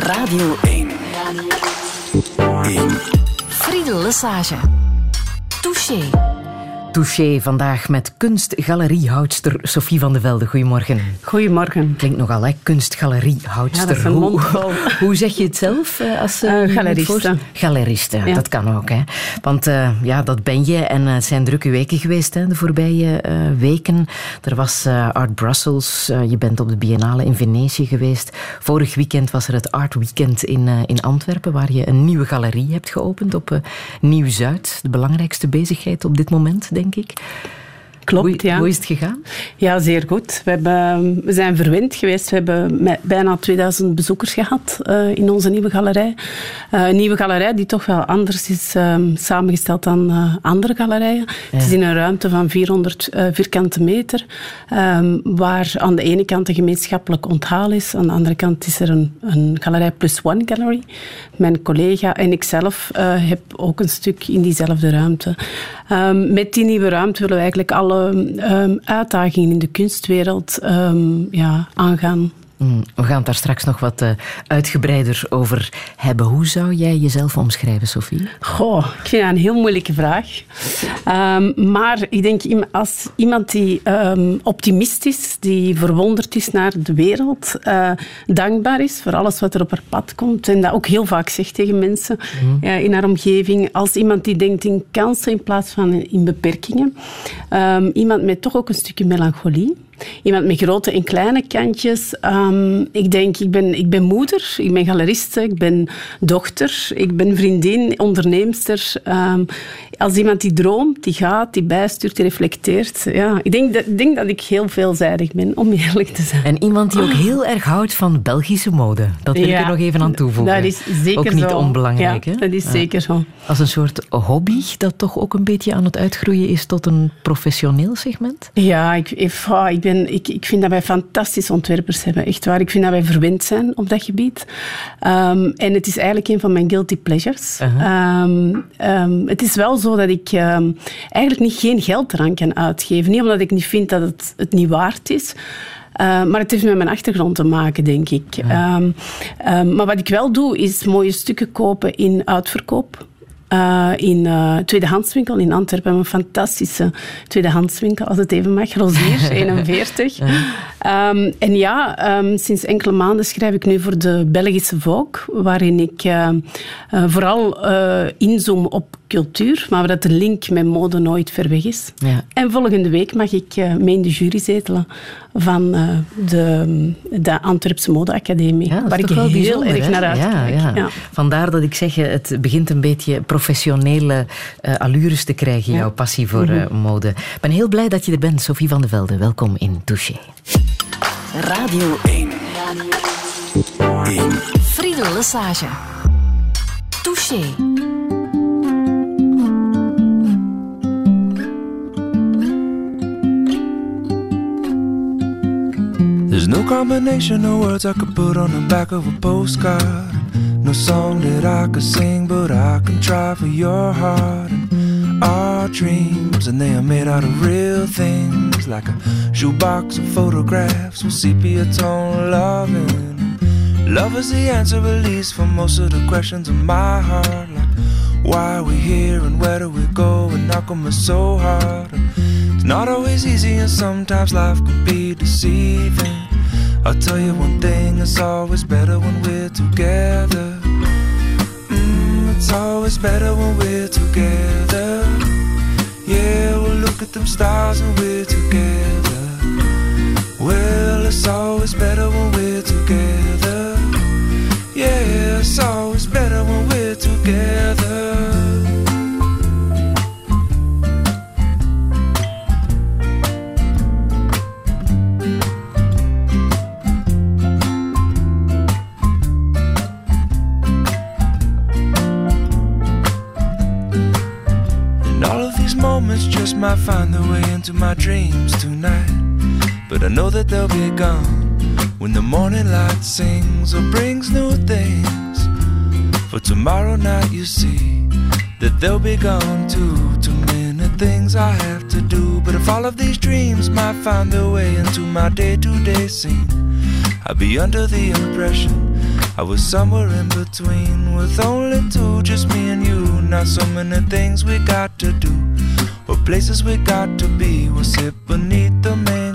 Radio 1. 1. Friedel. Touché. Touché vandaag met kunstgaleriehoudster Sophie van de Velde. Goedemorgen. Goedemorgen. Klinkt nogal, hè? Kunstgaleriehoudster. Ja, dat is een hoe, mondvol. hoe zeg je het zelf? eh, Als, je galeriste. Galeriste, Ja. dat kan ook. Hè? Want ja, dat ben je. En het zijn drukke weken geweest hè, de voorbije weken. Er was Art Brussels. je bent op de Biennale in Venetië geweest. Vorig weekend was er het Art Weekend in, in Antwerpen, waar je een nieuwe galerie hebt geopend op Nieuw-Zuid. De belangrijkste bezigheid op dit moment, denk ik denk ik. Klopt, hoe, ja. Hoe is het gegaan? Ja, zeer goed. We, hebben, we zijn verwend geweest. We hebben bijna 2000 bezoekers gehad eh, in onze nieuwe galerij. Eh, een nieuwe galerij die toch wel anders is ehm, samengesteld dan eh, andere galerijen. Het is in een ruimte van 400 eh, vierkante meter, ehm, waar aan de ene kant een gemeenschappelijk onthaal is, aan de andere kant is er een, een galerij plus one gallery. Mijn collega en ikzelf heb ook een stuk in diezelfde ruimte. Ehm, met die nieuwe ruimte willen we eigenlijk alle ehm, uitdagingen in de kunstwereld ehm, ja, aangaan. Mm, We gaan het daar straks nog wat eh, uitgebreider over hebben. Hoe zou jij jezelf omschrijven, Sophie? Goh, ik vind dat een heel moeilijke vraag. Ehm, maar ik denk, als iemand die ehm, optimist is, die verwonderd is naar de wereld, eh, dankbaar is voor alles wat er op haar pad komt, en dat ook heel vaak zegt tegen mensen ja, in haar omgeving, als iemand die denkt in kansen in plaats van in beperkingen. Ehm, iemand met toch ook een stukje melancholie. Iemand met grote en kleine kantjes. Ehm, ik denk, ik ben, ik ben moeder, ik ben galeriste, ik ben dochter, ik ben vriendin, onderneemster. Ehm, als iemand die droomt, die gaat, die bijstuurt, die reflecteert. Ja, ik denk dat, ik denk dat ik heel veelzijdig ben, om eerlijk te zijn. En iemand die ook heel erg houdt van Belgische mode. Dat wil ik er nog even aan toevoegen. Dat is zeker ook niet zo. onbelangrijk. Ja, hè? dat is Ja. zeker zo. Als een soort hobby dat toch ook een beetje aan het uitgroeien is tot een professioneel segment? Ja, ik, ik, ah, ik, ben, ik, ik vind dat wij fantastische ontwerpers hebben. Echt waar. Ik vind dat wij verwend zijn op dat gebied. Ehm, en het is eigenlijk een van mijn guilty pleasures. Ehm, ehm, het is wel zo dat ik ehm, eigenlijk niet geen geld eraan kan uitgeven. Niet omdat ik niet vind dat het het niet waard is. Uh, maar het heeft met mijn achtergrond te maken, denk ik. Ehm, ehm, maar wat ik wel doe, is mooie stukken kopen in uitverkoop. Uh, in uh, tweedehandswinkel in Antwerpen. Een fantastische tweedehandswinkel, als het even mag. Rosier, 41. Um, en ja, um, sinds enkele maanden schrijf ik nu voor de Belgische Volk, waarin ik uh, vooral inzoom op cultuur, maar dat de link met mode nooit ver weg is. Ja. En volgende week mag ik mee in de jury zetelen van de, de Antwerpse Modeacademie, ja, waar ik heel heel erg naar uitkijk. Ja, ja. Ja. Vandaar dat ik zeg, het begint een beetje professionele uh, allures te krijgen, jouw passie voor uh, mode. Ik ben heel blij dat je er bent, Sophie van de Velde. Welkom in Touché. Radio 1. 1. Friedel Lesage. Touché. No combination of words I could put on the back of a postcard. No song that I could sing, but I can try for your heart. And our dreams, and they are made out of real things, like a shoebox of photographs with sepia tone loving. Love is the answer, at least, for most of the questions in my heart. Like, why are we here and where do we go? And how come it's so hard? It's not always easy, and sometimes life can be deceiving. I'll tell you one thing, it's always better when we're together. Mm, it's always better when we're together. Yeah, we'll look at them stars and we're together. Well, it's always better when we're together. Yeah, it's always they'll be gone too. Too many things I have to do. But if all of these dreams might find their way into my day to day scene, I'd be under the impression I was somewhere in between with only two, just me and you. Not so many things we got to do, or places we got to be. We'll sit beneath the mango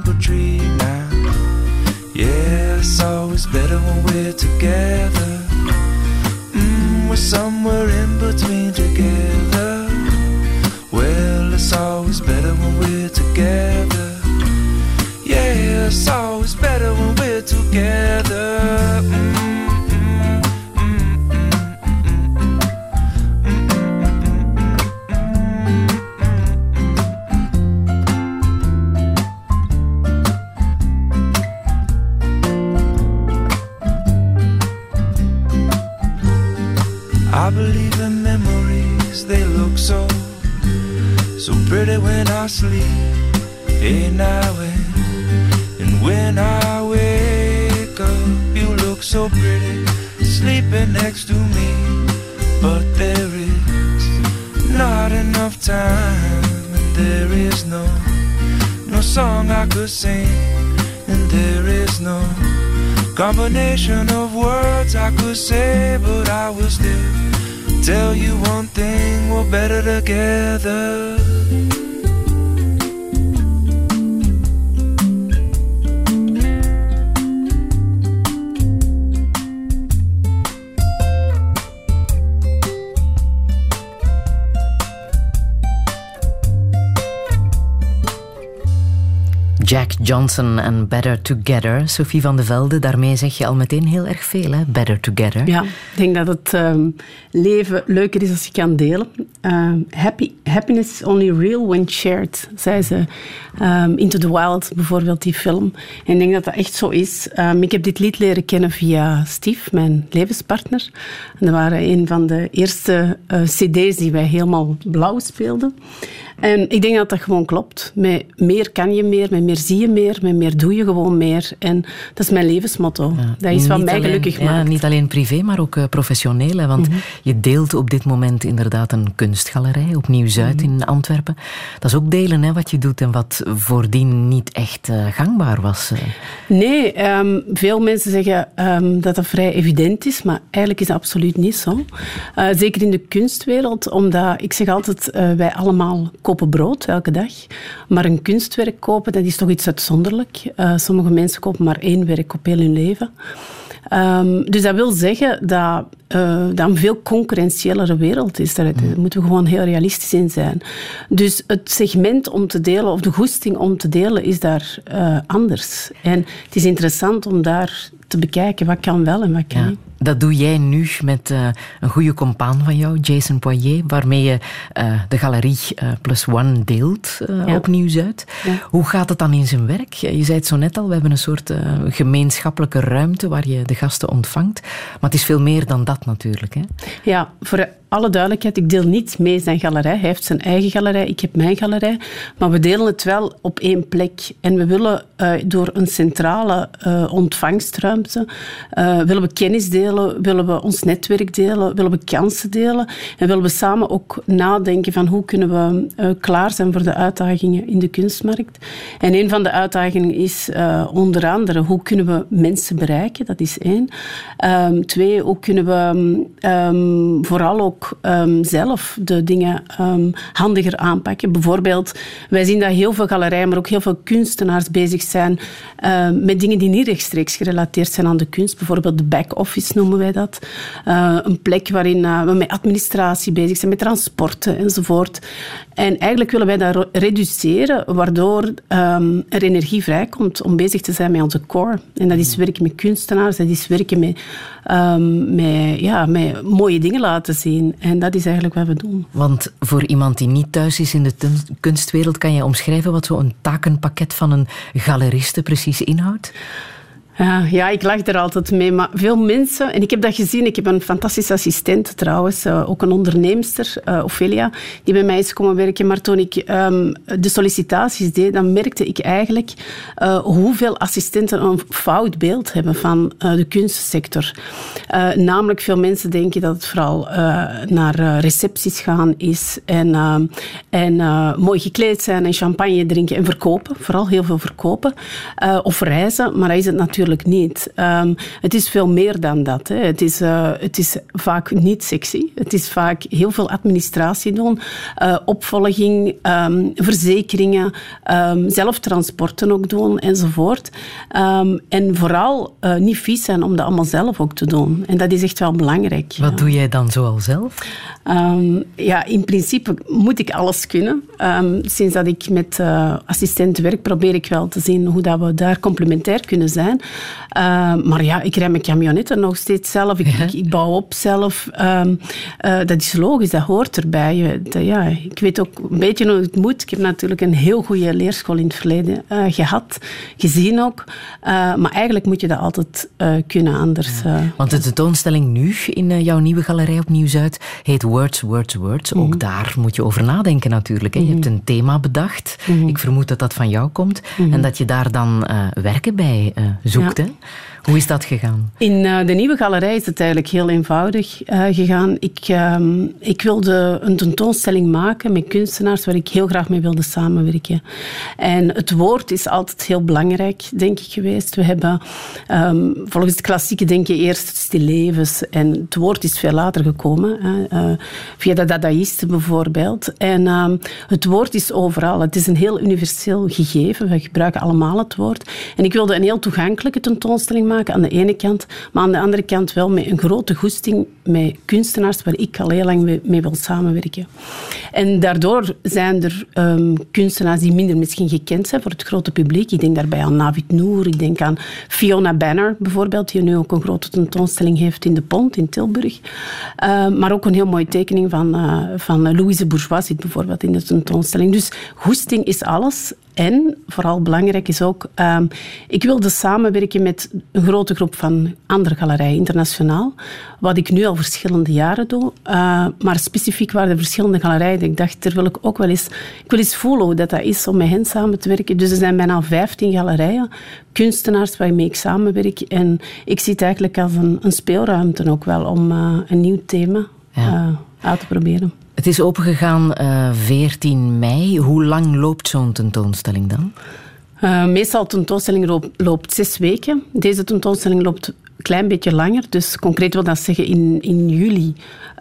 Jack Johnson en Better Together. Sophie van de Velde, daarmee zeg je al meteen heel erg veel, hè? Better Together. Ja, ik denk dat het ehm, leven leuker is als je kan delen. Ehm, happy, happiness is only real when shared, zei ze. Um, Into the Wild, bijvoorbeeld, die film. En ik denk dat dat echt zo is. ik heb dit lied leren kennen via Steve, mijn levenspartner. En dat waren een van de eerste uh, cd's die wij helemaal blauw speelden. En ik denk dat dat gewoon klopt. Met meer kan je meer, met meer zie je meer, met meer doe je gewoon meer. En dat is mijn levensmotto. dat is wat mij gelukkig maakt. Ja, niet alleen privé, maar ook uh, professioneel. Hè, want mhm. je deelt op dit moment inderdaad een kunstgalerij op Nieuw-Zuid mhm. in Antwerpen. Dat is ook delen hè, wat je doet en wat voordien niet echt uh, gangbaar was. Uh. Nee, um, veel mensen zeggen um, dat dat vrij evident is, maar eigenlijk is dat absoluut niet zo. zeker in de kunstwereld, omdat ik zeg altijd, wij allemaal kopen brood elke dag. Maar een kunstwerk kopen, dat is toch iets uitzonderlijk. Sommige mensen kopen maar één werk op heel hun leven. Um, dus dat wil zeggen dat, uh, dat een veel concurrentiëlere wereld is. Daar mm. moeten we gewoon heel realistisch in zijn. Dus het segment om te delen, of de goesting om te delen, is daar uh, anders. En het is interessant om daar te bekijken wat kan wel en wat kan niet. Dat doe jij nu met uh, een goede compaan van jou, Jason Poirier, waarmee je uh, de galerie uh, Plus One deelt ja. op Nieuw-Zuid. Ja. Hoe gaat het dan in zijn werk? Je zei het zo net al, we hebben een soort gemeenschappelijke ruimte waar je de gasten ontvangt. Maar het is veel meer dan dat natuurlijk. Hè? Ja, voor alle duidelijkheid, ik deel niet mee zijn galerij. Hij heeft zijn eigen galerij, ik heb mijn galerij. Maar we delen het wel op één plek. En we willen uh, door een centrale uh, ontvangstruimte, uh, willen we kennis delen, willen we ons netwerk delen, willen we kansen delen. En willen we samen ook nadenken van hoe kunnen we klaar zijn voor de uitdagingen in de kunstmarkt. En een van de uitdagingen is onder andere hoe kunnen we mensen bereiken, dat is één. Um, twee, hoe kunnen we um, vooral ook um, zelf de dingen um, handiger aanpakken. Bijvoorbeeld, wij zien dat heel veel galerijen, maar ook heel veel kunstenaars bezig zijn um, met dingen die niet rechtstreeks gerelateerd zijn aan de kunst. Bijvoorbeeld de back-office noemen wij dat. Uh, een plek waarin uh, we met administratie bezig zijn, met transporten enzovoort. En eigenlijk willen wij dat reduceren, waardoor er energie vrijkomt om bezig te zijn met onze core. En dat is werken met kunstenaars, dat is werken met, met, ja, met mooie dingen laten zien. En dat is eigenlijk wat we doen. Want voor iemand die niet thuis is in de kunstwereld, kan je omschrijven wat zo'n takenpakket van een galeriste precies inhoudt? Ja, ja, ik lach er altijd mee. Maar veel mensen, en ik heb dat gezien, ik heb een fantastische assistent trouwens, uh, ook een onderneemster, uh, Ophelia, die bij mij is komen werken. Maar toen ik um, de sollicitaties deed, dan merkte ik eigenlijk uh, hoeveel assistenten een fout beeld hebben van de kunstsector. namelijk, veel mensen denken dat het vooral naar recepties gaan is en, en mooi gekleed zijn en champagne drinken en verkopen. Vooral heel veel verkopen. of reizen, maar dat is het natuurlijk natuurlijk niet. Ehm, het is veel meer dan dat. Hè. Het, is, uh, het is vaak niet sexy. Het is vaak heel veel administratie doen, uh, opvolging, um, verzekeringen, um, zelftransporten ook doen enzovoort. en vooral uh, niet vies zijn om dat allemaal zelf ook te doen. En dat is echt wel belangrijk. Wat doe jij dan zoal zelf? ja, in principe moet ik alles kunnen. sinds dat ik met assistenten werk, probeer ik wel te zien hoe dat we daar complementair kunnen zijn. Uh, maar ja, ik rij mijn camionetten nog steeds zelf. Ik, ik, ik bouw op zelf. Um, uh, dat is logisch, dat hoort erbij. ja, ik weet ook een beetje hoe het moet. Ik heb natuurlijk een heel goede leerschool in het verleden uh, gehad, gezien ook. maar eigenlijk moet je dat altijd kunnen anders. Want de tentoonstelling nu in jouw nieuwe galerij op Nieuw-Zuid heet Words, Words, Words. Ook mhm. daar moet je over nadenken natuurlijk. Hè. Je hebt mhm. een thema bedacht. Mhm. Ik vermoed dat dat van jou komt. En dat je daar dan werken bij zoekt. Hè? Hoe is dat gegaan? In uh, de nieuwe galerij is het eigenlijk heel eenvoudig uh, gegaan. Ik, uh, ik wilde een tentoonstelling maken met kunstenaars waar ik heel graag mee wilde samenwerken. En het woord is altijd heel belangrijk, denk ik, geweest. We hebben um, volgens het klassieke denken eerst stillevens en het woord is veel later gekomen, hè, via de dadaïsten bijvoorbeeld. En um, het woord is overal. Het is een heel universeel gegeven. We gebruiken allemaal het woord. En ik wilde een heel toegankelijke tentoonstelling maken aan de ene kant, maar aan de andere kant wel met een grote goesting met kunstenaars waar ik al heel lang mee wil samenwerken. En daardoor zijn er um, kunstenaars die minder misschien gekend zijn voor het grote publiek. Ik denk daarbij aan Navid Noor, ik denk aan Fiona Banner bijvoorbeeld, die nu ook een grote tentoonstelling heeft in de Pont in Tilburg. Uh, maar ook een heel mooie tekening van, uh, van Louise Bourgeois zit bijvoorbeeld in de tentoonstelling. Dus goesting is alles. En vooral belangrijk is ook, uh, ik wilde samenwerken met een grote groep van andere galerijen internationaal. Wat ik nu al verschillende jaren doe. Uh, maar specifiek waren er verschillende galerijen. Ik dacht, er wil ik ook wel eens, ik wil eens voelen hoe dat, dat is om met hen samen te werken. Dus er zijn bijna 15 galerijen, kunstenaars waarmee ik samenwerk. En ik zie het eigenlijk als een, een speelruimte ook wel om uh, een nieuw thema ja. uh, uit te proberen. Het is opengegaan uh, 14 mei. Hoe lang loopt zo'n tentoonstelling dan? Uh, meestal tentoonstelling loopt, loopt, zes weken. Deze tentoonstelling loopt een klein beetje langer. Dus concreet wil dat zeggen, in, in juli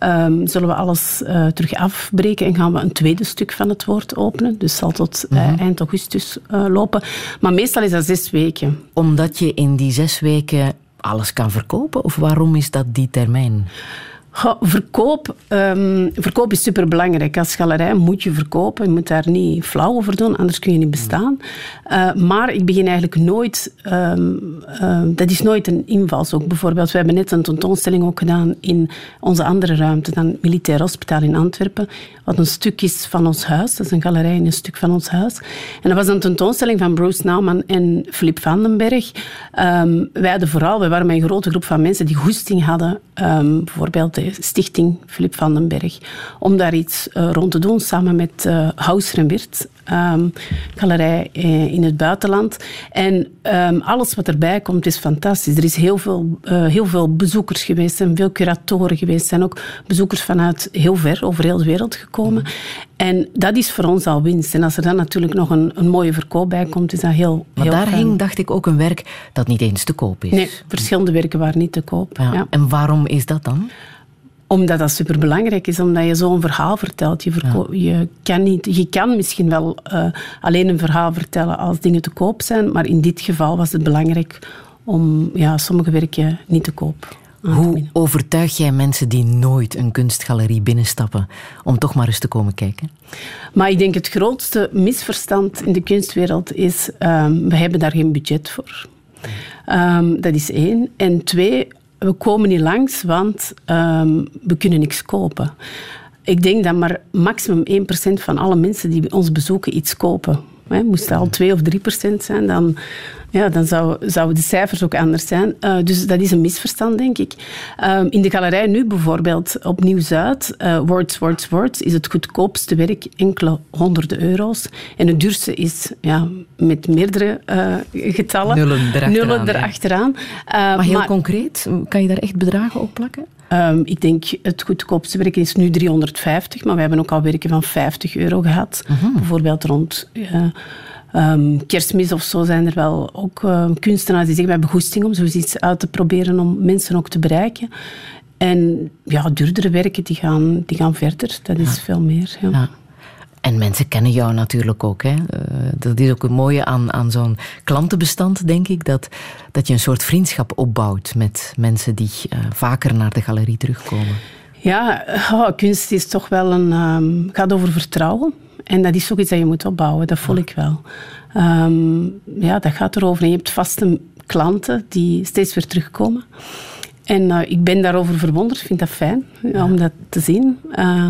um, zullen we alles uh, terug afbreken en gaan we een tweede stuk van het woord openen. Dus zal tot uh, eind augustus lopen. Maar meestal is dat zes weken. Omdat je in die zes weken alles kan verkopen? Of waarom is dat die termijn? Verkoop, um, verkoop is superbelangrijk. Als galerij moet je verkopen. Je moet daar niet flauw over doen, anders kun je niet bestaan. Uh, maar ik begin eigenlijk nooit... Um, uh, dat is nooit een invalshoek. Bijvoorbeeld, we hebben net een tentoonstelling ook gedaan in onze andere ruimte, dan het Militair Hospitaal in Antwerpen, wat een stuk is van ons huis. Dat is een galerij in een stuk van ons huis. En dat was een tentoonstelling van Bruce Nauman en Philip Vandenberg. Um, wij hadden vooral, we waren met een grote groep van mensen die goesting hadden, bijvoorbeeld stichting Philip van den Berg, om daar iets uh, rond te doen samen met uh, en Wirt, um, galerij uh, in het buitenland. En um, alles wat erbij komt is fantastisch. Er is heel veel, heel veel bezoekers geweest en veel curatoren geweest. Er zijn ook bezoekers vanuit heel ver, over heel de wereld gekomen. En dat is voor ons al winst. En als er dan natuurlijk nog een, een mooie verkoop bij komt, is dat heel Maar heel daar fijn. hing, dacht ik, ook een werk dat niet eens te koop is. Nee, verschillende werken waren niet te koop. Ja. Ja. En waarom is dat dan? Omdat dat superbelangrijk is, omdat je zo'n verhaal vertelt. Je, je, kan niet, je kan misschien wel uh, alleen een verhaal vertellen als dingen te koop zijn, maar in dit geval was het belangrijk om ja, sommige werken niet te koop. Hoe overtuig jij mensen die nooit een kunstgalerie binnenstappen om toch maar eens te komen kijken? Maar ik denk het grootste misverstand in de kunstwereld is, um, we hebben daar geen budget voor. Um, dat is één. En twee, we komen niet langs, want um, we kunnen niks kopen. Ik denk dat maar maximum 1% van alle mensen die ons bezoeken iets kopen. Moest het al 2 of 3 procent zijn, dan, ja, dan zouden zou de cijfers ook anders zijn. Uh, dus dat is een misverstand, denk ik. Uh, in de galerij nu bijvoorbeeld, op Nieuw-Zuid, uh, Words, Words, Words, is het goedkoopste werk enkele honderden euro's. En het duurste is ja, met meerdere getallen. Nullen erachteraan. Nullen erachteraan. maar heel maar, concreet, kan je daar echt bedragen op plakken? Um, ik denk het goedkoopste werk is nu 350, maar we hebben ook al werken van 50 euro gehad. Uh -huh. Bijvoorbeeld rond uh, um, kerstmis of zo zijn er wel ook uh, kunstenaars die zeggen, we hebben goesting om zoiets uit te proberen om mensen ook te bereiken. En ja, duurdere werken die gaan, die gaan verder. Dat is veel meer. Ja. ja. En mensen kennen jou natuurlijk ook. Hè? Uh, dat is ook het mooie aan, aan zo'n klantenbestand, denk ik. Dat, dat je een soort vriendschap opbouwt met mensen die uh, vaker naar de galerie terugkomen. Ja, oh, kunst is toch wel een. Um, gaat over vertrouwen. En dat is ook iets dat je moet opbouwen, dat voel ik wel. Um, ja, dat gaat erover. En je hebt vaste klanten die steeds weer terugkomen. En uh, ik ben daarover verwonderd, vind dat fijn ja. om dat te zien. Uh,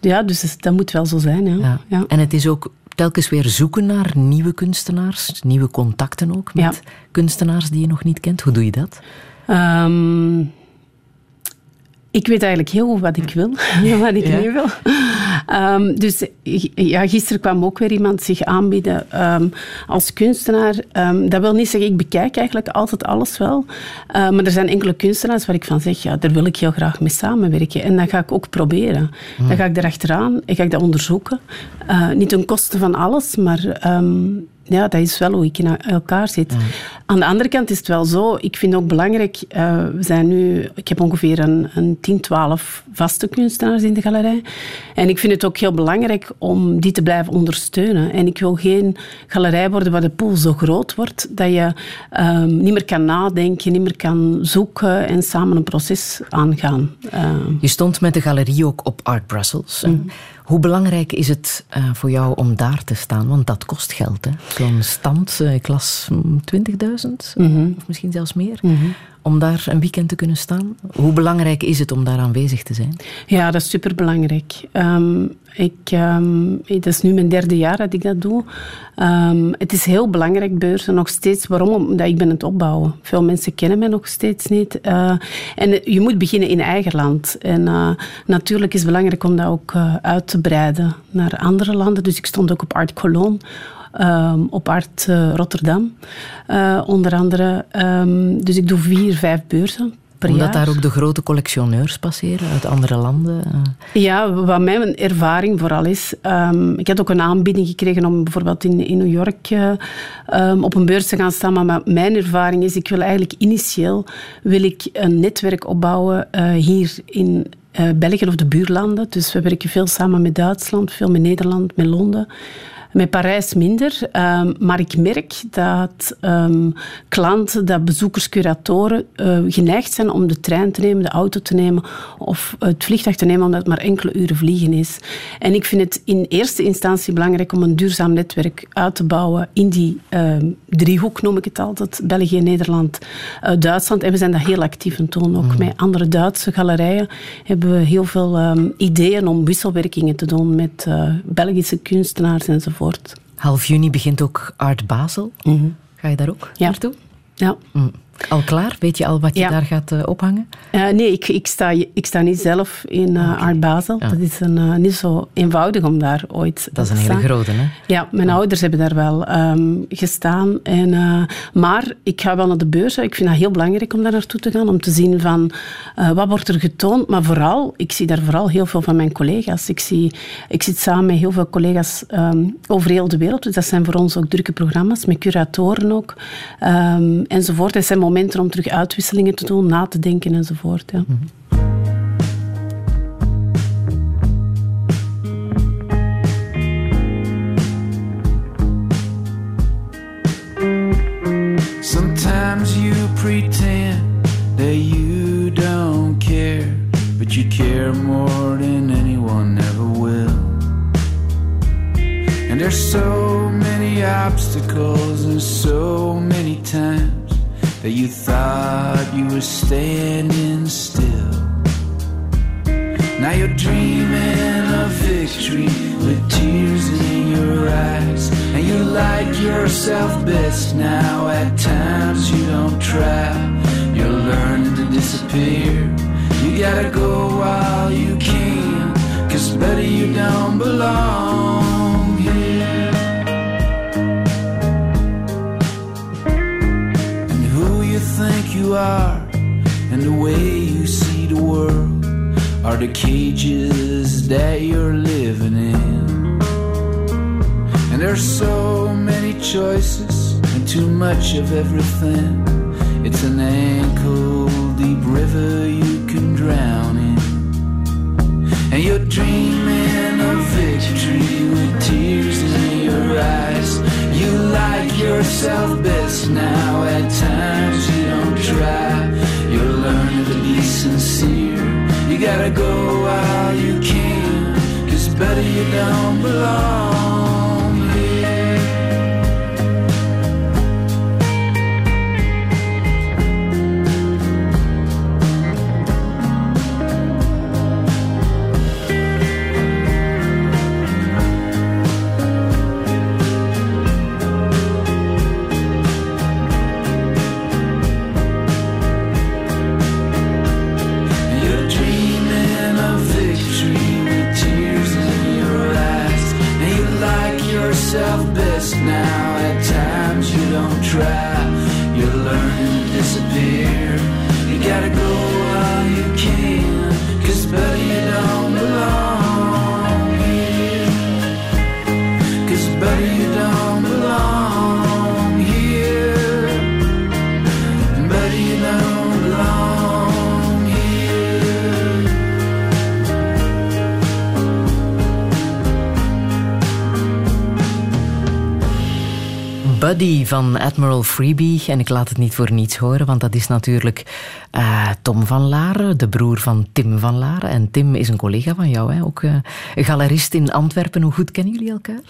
ja, dus dat moet wel zo zijn. Ja. ja. En het is ook telkens weer zoeken naar nieuwe kunstenaars, nieuwe contacten ook met kunstenaars die je nog niet kent. Hoe doe je dat? Um, ik weet eigenlijk heel goed wat ik wil, wat ik niet wil. Um, dus ja, gisteren kwam ook weer iemand zich aanbieden um, als kunstenaar. Um, dat wil niet zeggen, ik bekijk eigenlijk altijd alles wel. maar er zijn enkele kunstenaars waar ik van zeg, ja, daar wil ik heel graag mee samenwerken. En dat ga ik ook proberen. Hmm. Dan ga ik erachteraan en ga ik dat onderzoeken. Uh, niet ten koste van alles, maar ja, dat is wel hoe ik in elkaar zit. Aan de andere kant is het wel zo, ik vind ook belangrijk, uh, we zijn nu, ik heb ongeveer een, een 10, 12 vaste kunstenaars in de galerij. En ik vind het ook heel belangrijk om die te blijven ondersteunen. En ik wil geen galerij worden waar de pool zo groot wordt dat je um, niet meer kan nadenken, niet meer kan zoeken en samen een proces aangaan. Uh. Je stond met de galerie ook op Art Brussels. Mm. Hoe belangrijk is het uh, voor jou om daar te staan? Want dat kost geld. Zo'n stand, uh, ik las 20.000 mm -hmm. of misschien zelfs meer. -hmm. Om daar een weekend te kunnen staan. Hoe belangrijk is het om daar aanwezig te zijn? Ja, dat is superbelangrijk. Um, ik, um, het is nu mijn derde jaar dat ik dat doe. Um, het is heel belangrijk, beurzen, nog steeds. Waarom? Omdat ik ben het opbouwen. Veel mensen kennen mij nog steeds niet. Uh, en je moet beginnen in eigen land. En uh, natuurlijk is het belangrijk om dat ook uh, uit te breiden naar andere landen. Dus ik stond ook op Art Cologne. Um, op Art Rotterdam, onder andere. Um, dus ik doe vier, vijf beurzen omdat daar ook de grote collectioneurs passeren uit andere landen? Ja, wat mijn ervaring vooral is... Um, ik had ook een aanbieding gekregen om bijvoorbeeld in, in New York uh, um, op een beurs te gaan staan. Maar mijn ervaring is, ik wil eigenlijk initieel wil ik een netwerk opbouwen uh, hier in uh, België of de buurlanden. Dus we werken veel samen met Duitsland, veel met Nederland, met Londen. Met Parijs minder. Um, maar ik merk dat um, klanten, dat bezoekers, curatoren uh, geneigd zijn om de trein te nemen, de auto te nemen of het vliegtuig te nemen omdat het maar enkele uren vliegen is. En ik vind het in eerste instantie belangrijk om een duurzaam netwerk uit te bouwen in die uh, driehoek, noem ik het altijd. België, Nederland, uh, Duitsland. En we zijn daar heel actief in toon. Ook mm. met andere Duitse galerijen hebben we heel veel um, ideeën om wisselwerkingen te doen met uh, Belgische kunstenaars enzovoort. Half juni begint ook Art Basel. Mhm. Ga je daar ook ja. naartoe? Ja. Mm. Al klaar? Weet je al wat je daar gaat uh, ophangen? Uh, nee, ik, ik, sta, ik sta niet zelf in uh, Art Basel. Dat is een, niet zo eenvoudig om daar ooit Dat is een hele grote, hè? Ja, mijn ouders hebben daar wel um, gestaan. En, maar ik ga wel naar de beurs. Ik vind dat heel belangrijk om daar naartoe te gaan. Om te zien van wat wordt er getoond. Maar vooral, ik zie daar vooral heel veel van mijn collega's. Ik, zie, ik zit samen met heel veel collega's um, over heel de wereld. Dus dat zijn voor ons ook drukke programma's. Met curatoren ook. Um, enzovoort. Dat zijn momenten om terug uitwisselingen te doen, na te denken enzovoort. Ja. Mm -hmm. Sometimes you pretend that you don't care, but you care more than anyone ever will. And there's so many obstacles and so many times you thought you were standing still. Now you're dreaming of victory with tears in your eyes. And you like yourself best now. At times you don't try. You're learning to disappear. You gotta go while you can. Cause better you don't belong. You are and the way you see the world are the cages that you're living in. And there's so many choices and too much of everything. It's an ankle deep river you can drown in. And you're dreaming of victory with tears in your eyes. You like yourself best now. At times to be sincere. You gotta go while you can. Cause better you don't belong. Buddy van Admiral Freebie. En ik laat het niet voor niets horen, want dat is natuurlijk uh, Tom van Laren, de broer van Tim van Laren. En Tim is een collega van jou, hè? ook uh, galerist in Antwerpen. Hoe goed kennen jullie elkaar?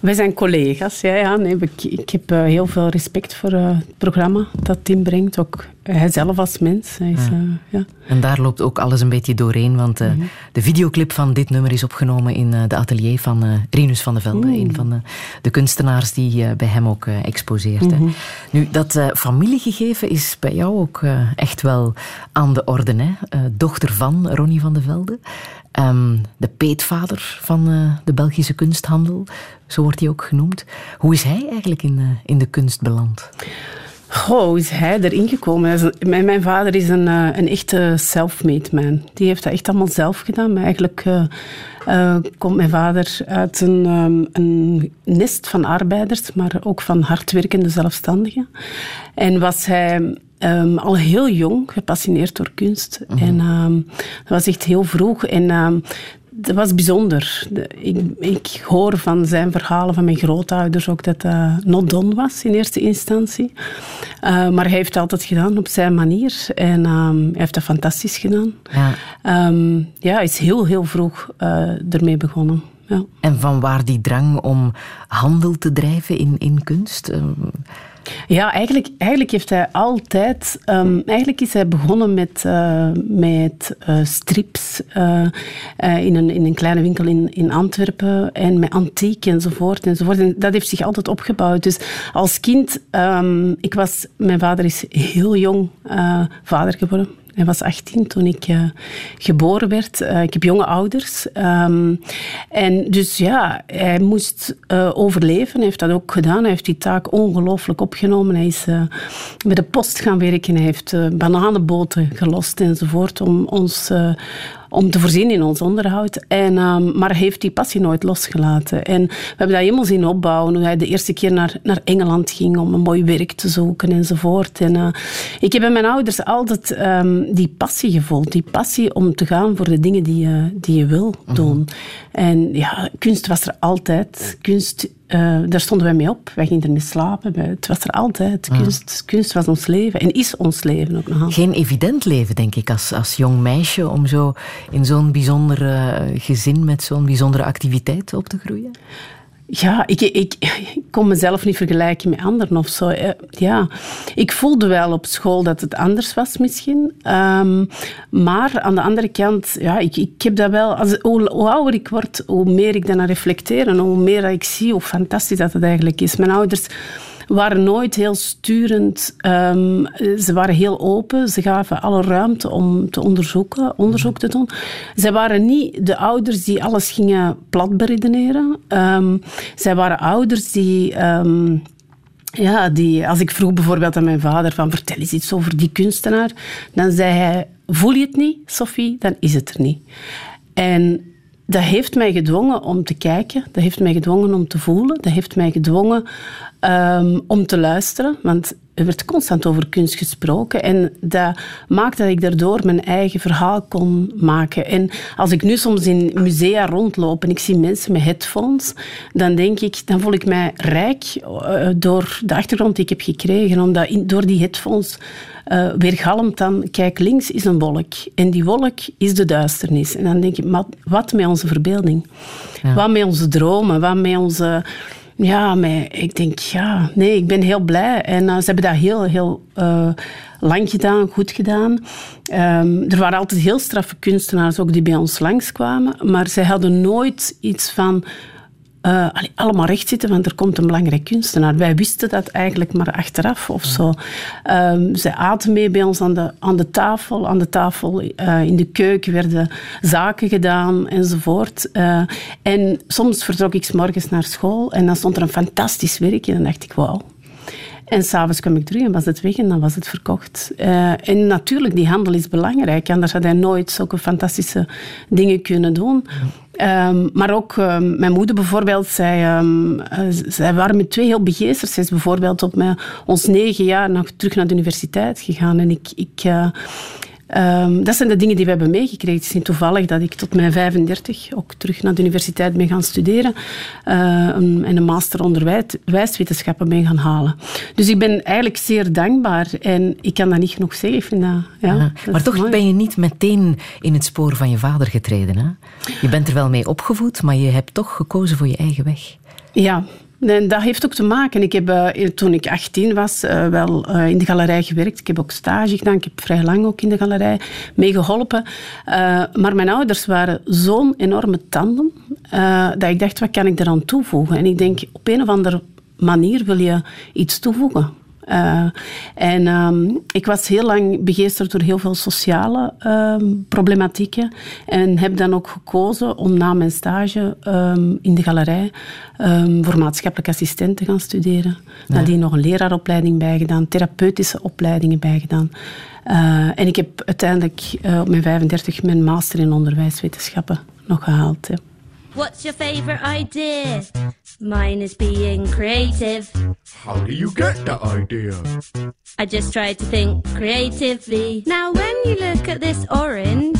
Wij zijn collega's, ja. ja nee, ik, ik heb uh, heel veel respect voor uh, het programma dat Tim brengt. Ook hij zelf als mens. Hij is, ja. Uh, ja. En daar loopt ook alles een beetje doorheen, want mm -hmm. de videoclip van dit nummer is opgenomen in de atelier van Rinus van de Velde, mm. een van de, de, kunstenaars die bij hem ook exposeert. Mm -hmm. Nu, dat familiegegeven is bij jou ook echt wel aan de orde. Hè? dochter van Ronnie van de Velde. Um, de peetvader van uh, de Belgische kunsthandel, zo wordt hij ook genoemd. Hoe is hij eigenlijk in, uh, in de kunst beland? Goh, hoe is hij erin gekomen? Mijn, mijn vader is een, uh, een echte self-made man. Die heeft dat echt allemaal zelf gedaan. Maar eigenlijk komt mijn vader uit een, um, een nest van arbeiders, maar ook van hardwerkende zelfstandigen. En was hij Um, al heel jong gepassioneerd door kunst. Mm -hmm. En um, dat was echt heel vroeg. En um, dat was bijzonder. De, ik, ik, hoor van zijn verhalen van mijn grootouders ook dat dat uh, not done was in eerste instantie. Uh, maar hij heeft het altijd gedaan op zijn manier. En hij heeft dat fantastisch gedaan. Ja, ja hij is heel, heel vroeg uh, ermee begonnen. Ja. En van waar die drang om handel te drijven in, in kunst? Ja, eigenlijk, eigenlijk heeft hij altijd... Um, eigenlijk is hij begonnen met, uh, met uh, strips uh, in, een, in een kleine winkel in, in Antwerpen en met antiek enzovoort, enzovoort. En dat heeft zich altijd opgebouwd. Dus als kind... Um, ik was, mijn vader is heel jong vader geworden. Hij was 18 toen ik uh, geboren werd. Uh, ik heb jonge ouders. Um, en dus ja, hij moest uh, overleven. Hij heeft dat ook gedaan. Hij heeft die taak ongelooflijk opgenomen. Hij is met de post gaan werken. Hij heeft bananenboten gelost enzovoort om ons om te voorzien in ons onderhoud. En, um, maar heeft die passie nooit losgelaten. En we hebben dat helemaal zien opbouwen. Hoe hij de eerste keer naar, naar Engeland ging om een mooi werk te zoeken enzovoort. En, uh, ik heb bij mijn ouders altijd um, die passie gevoeld. Die passie om te gaan voor de dingen die je, die je wil doen. Mm -hmm. En ja, kunst was er altijd. Kunst uh, daar stonden wij mee op. Wij gingen ermee slapen. Het was er altijd. Kunst, kunst was ons leven en is ons leven ook nog. Geen evident leven, denk ik, als, als jong meisje om zo in zo'n bijzonder uh, gezin met zo'n bijzondere activiteit op te groeien? Ja, ik, ik, ik kon mezelf niet vergelijken met anderen of zo. Ja, ik voelde wel op school dat het anders was misschien. Um, maar aan de andere kant, ja, ik, ik heb dat wel... Als, hoe, hoe ouder ik word, hoe meer ik daarna reflecteer en hoe meer ik zie hoe fantastisch dat het eigenlijk is. Mijn ouders waren nooit heel sturend. Um, ze waren heel open. Ze gaven alle ruimte om te onderzoeken, onderzoek te doen. Ze waren niet de ouders die alles gingen plat beredeneren. Um, zij waren ouders die... Um, ja, die, als ik vroeg bijvoorbeeld aan mijn vader van vertel eens iets over die kunstenaar, dan zei hij, voel je het niet, Sophie? Dan is het er niet. En dat heeft mij gedwongen om te kijken, dat heeft mij gedwongen om te voelen, dat heeft mij gedwongen ehm, om te luisteren. Want er werd constant over kunst gesproken en dat maakte dat ik daardoor mijn eigen verhaal kon maken. En als ik nu soms in musea rondloop en ik zie mensen met headphones, dan denk ik, dan voel ik mij rijk uh, door de achtergrond die ik heb gekregen, omdat door die headphones uh, weergalmt dan, kijk, links is een wolk en die wolk is de duisternis. En dan denk ik, wat met onze verbeelding? Ja. Wat met onze dromen? Wat met onze ja, maar ik denk, ja, nee, ik ben heel blij. En uh, ze hebben dat heel, heel uh, lang gedaan, goed gedaan. Um, er waren altijd heel straffe kunstenaars ook die bij ons langskwamen. Maar zij hadden nooit iets van uh, allemaal recht zitten, want er komt een belangrijk kunstenaar. Wij wisten dat eigenlijk maar achteraf of zo. Um, zij aten mee bij ons aan de, aan de tafel. Aan de tafel uh, in de keuken werden zaken gedaan enzovoort. Uh, en soms vertrok ik s morgens naar school en dan stond er een fantastisch werk en dan dacht ik, wauw. En s'avonds kwam ik terug en was het weg en dan was het verkocht. En natuurlijk, die handel is belangrijk. Anders had hij nooit zulke fantastische dingen kunnen doen. Um, maar ook um, mijn moeder bijvoorbeeld, zij, um, zij waren met twee heel begeesterd. Zij is bijvoorbeeld op mijn, ons negen jaar nog terug naar de universiteit gegaan. En ik, ik, uh, Um, dat zijn de dingen die we hebben meegekregen. Het is niet toevallig dat ik tot mijn 35 ook terug naar de universiteit ben gaan studeren uh, een, en een master onderwijswetenschappen ben gaan halen. Dus ik ben eigenlijk zeer dankbaar en ik kan dat niet genoeg zeggen. Ik vind dat, ja, ja maar toch ben je niet meteen in het spoor van je vader getreden. Hè? Je bent er wel mee opgevoed, maar je hebt toch gekozen voor je eigen weg. Ja, Nee, dat heeft ook te maken. Ik heb uh, toen ik 18 was uh, wel uh, in de galerij gewerkt. Ik heb ook stage gedaan. Ik heb vrij lang ook in de galerij meegeholpen. maar mijn ouders waren zo'n enorme tandem dat ik dacht, wat kan ik eraan toevoegen? En ik denk, op een of andere manier wil je iets toevoegen. Uh, en um, ik was heel lang begeesterd door heel veel sociale um, problematieken. En heb dan ook gekozen om na mijn stage um, in de galerij voor maatschappelijk assistent te gaan studeren. Ja. Nadien nog een leraaropleiding bijgedaan, therapeutische opleidingen bijgedaan. Uh, en ik heb uiteindelijk uh, op mijn 35 mijn master in onderwijswetenschappen nog gehaald. What's your favorite idea? Mine is being creative. How do you get that idea? I just try to think creatively. Now, when you look at this orange,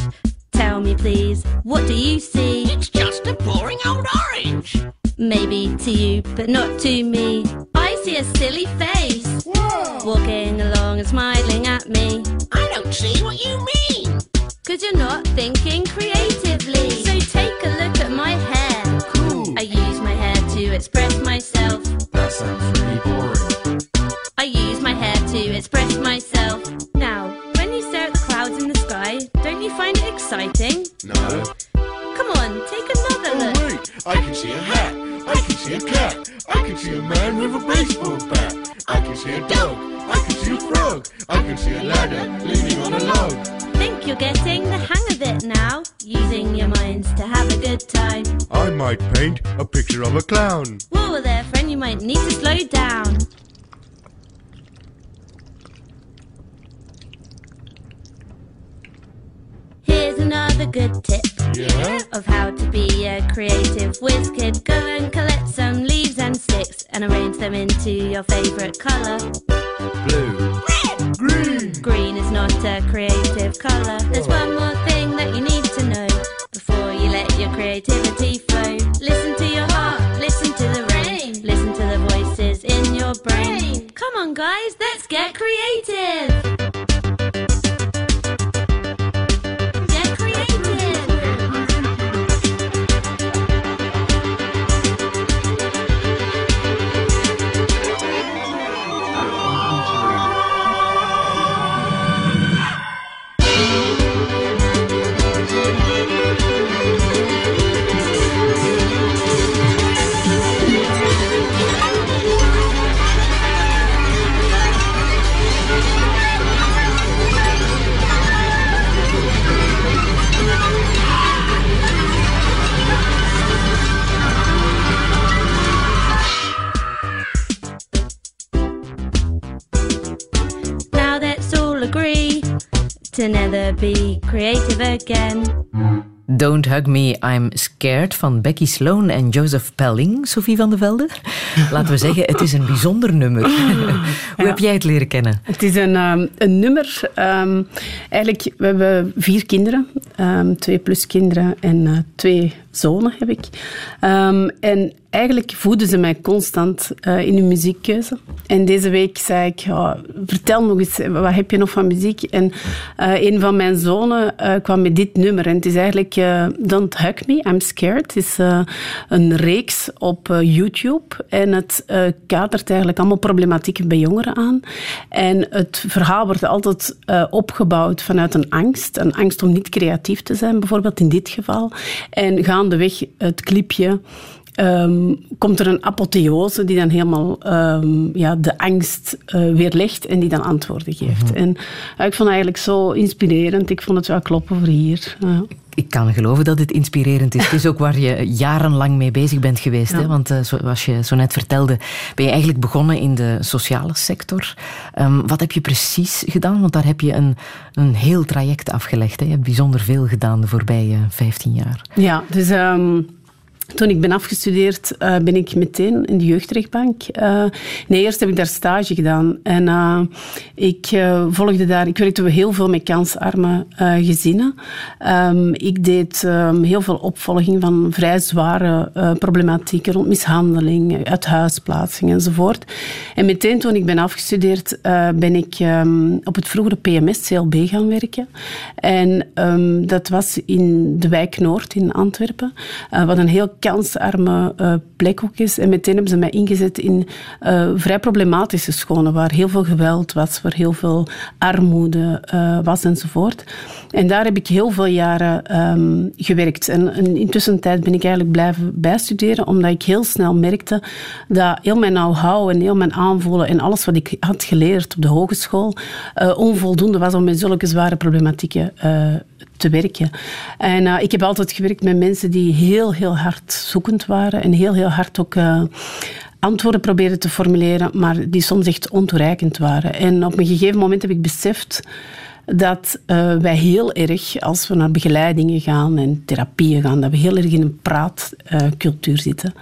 tell me please, what do you see? It's just a boring old orange. Maybe to you, but not to me. I see a silly face. Whoa. Walking along and smiling at me. I don't see what you mean. Cause you're not thinking creatively. Express myself. That sounds really boring. I use my hair to express myself. Now, when you stare at the clouds in the sky, don't you find it exciting? No. Come on, take another Oh, look. wait. I can see a hat. I can see a cat. I can see a man with a baseball bat. I can see a dog. I can see a frog. I can see a ladder leaning on a log. Think you're getting the hang of it now, using your minds to have a good time. I might paint a picture of a clown. Whoa there, friend, you might need to slow down. Here's another good tip Yeah? of how to be a creative whiz kid. Go and collect some leaves and sticks and arrange them into your favourite colour. Blue. Green. Green is not a creative colour. There's oh. one more thing that you need to know before you let your creativity flow. Listen to your heart, listen to the rain, listen to the voices in your brain. Come on, guys, let's get creative. To never be creative again. Don't Hug Me, I'm Scared van Becky Sloan en Joseph Pelling, Sophie van de Velde. Laten we zeggen, het is een bijzonder nummer. Hoe heb jij het leren kennen? Het is een, um, een nummer. Um, eigenlijk, we hebben vier kinderen. Um, twee plus kinderen en uh, twee zonen heb ik. en eigenlijk voeden ze mij constant uh, in hun muziekkeuze. En deze week zei ik, vertel nog eens, wat heb je nog van muziek? En uh, een van mijn zonen uh, kwam met dit nummer. En het is eigenlijk Don't Hug Me, I'm Scared. Het is een reeks op YouTube. En het kadert eigenlijk allemaal problematieken bij jongeren aan. En het verhaal wordt altijd opgebouwd vanuit een angst. Een angst om niet creatief te zijn, bijvoorbeeld in dit geval. En gaandeweg het clipje Um, komt er een apotheose die dan helemaal um, ja, de angst uh, weerlegt en die dan antwoorden geeft. Mm -hmm. En uh, ik vond het eigenlijk zo inspirerend. Ik vond het wel kloppen voor hier. Ik kan geloven dat het inspirerend is. Het is ook waar je jarenlang mee bezig bent geweest. Ja. Hè? Want zoals je zo net vertelde, ben je eigenlijk begonnen in de sociale sector. Um, wat heb je precies gedaan? Want daar heb je een, een heel traject afgelegd. Hè? Je hebt bijzonder veel gedaan de voorbije 15 jaar. Ja, dus... Toen ik ben afgestudeerd, uh, ben ik meteen in de jeugdrechtbank. Uh, nee, eerst heb ik daar stage gedaan. En uh, ik volgde daar... Ik werkte heel veel met kansarme gezinnen. Um, ik deed um, heel veel opvolging van vrij zware problematieken rond mishandeling, uithuisplaatsing enzovoort. En meteen toen ik ben afgestudeerd, ben ik um, op het vroegere PMS, CLB, gaan werken. En dat was in de wijk Noord in Antwerpen. wat een heel kansarme uh, plek ook is. En meteen hebben ze mij ingezet in uh, vrij problematische scholen, waar heel veel geweld was, waar heel veel armoede uh, was enzovoort. En daar heb ik heel veel jaren um, gewerkt. En, en intussen tijd ben ik eigenlijk blijven bijstuderen, omdat ik heel snel merkte dat heel mijn know-how en heel mijn aanvoelen en alles wat ik had geleerd op de hogeschool onvoldoende was om met zulke zware problematieken te werken. En uh, ik heb altijd gewerkt met mensen die heel, heel hard zoekend waren en heel, heel hard ook uh, antwoorden probeerden te formuleren, maar die soms echt ontoereikend waren. En op een gegeven moment heb ik beseft dat uh, wij heel erg, als we naar begeleidingen gaan en therapieën gaan, dat we heel erg in een praatcultuur zitten.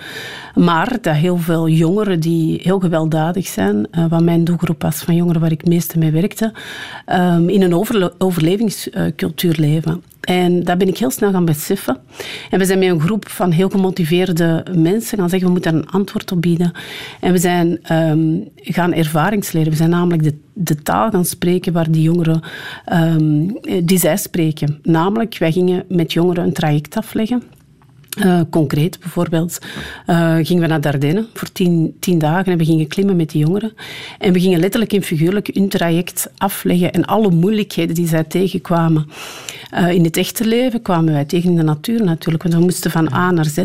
Maar dat heel veel jongeren die heel gewelddadig zijn, uh, wat mijn doelgroep was van jongeren waar ik het meeste mee werkte, um, in een overle overlevingscultuur leven. En dat ben ik heel snel gaan beseffen. En we zijn met een groep van heel gemotiveerde mensen gaan zeggen, we moeten daar een antwoord op bieden. En we zijn um, gaan ervaringsleren. We zijn namelijk de, taal gaan spreken waar die jongeren, um, die zij spreken. Namelijk, wij gingen met jongeren een traject afleggen. Uh, concreet bijvoorbeeld uh, gingen we naar Dardenne voor tien, tien dagen en we gingen klimmen met die jongeren. En we gingen letterlijk en figuurlijk hun traject afleggen en alle moeilijkheden die zij tegenkwamen. Uh, in het echte leven kwamen wij tegen in de natuur natuurlijk, want we moesten van A naar Z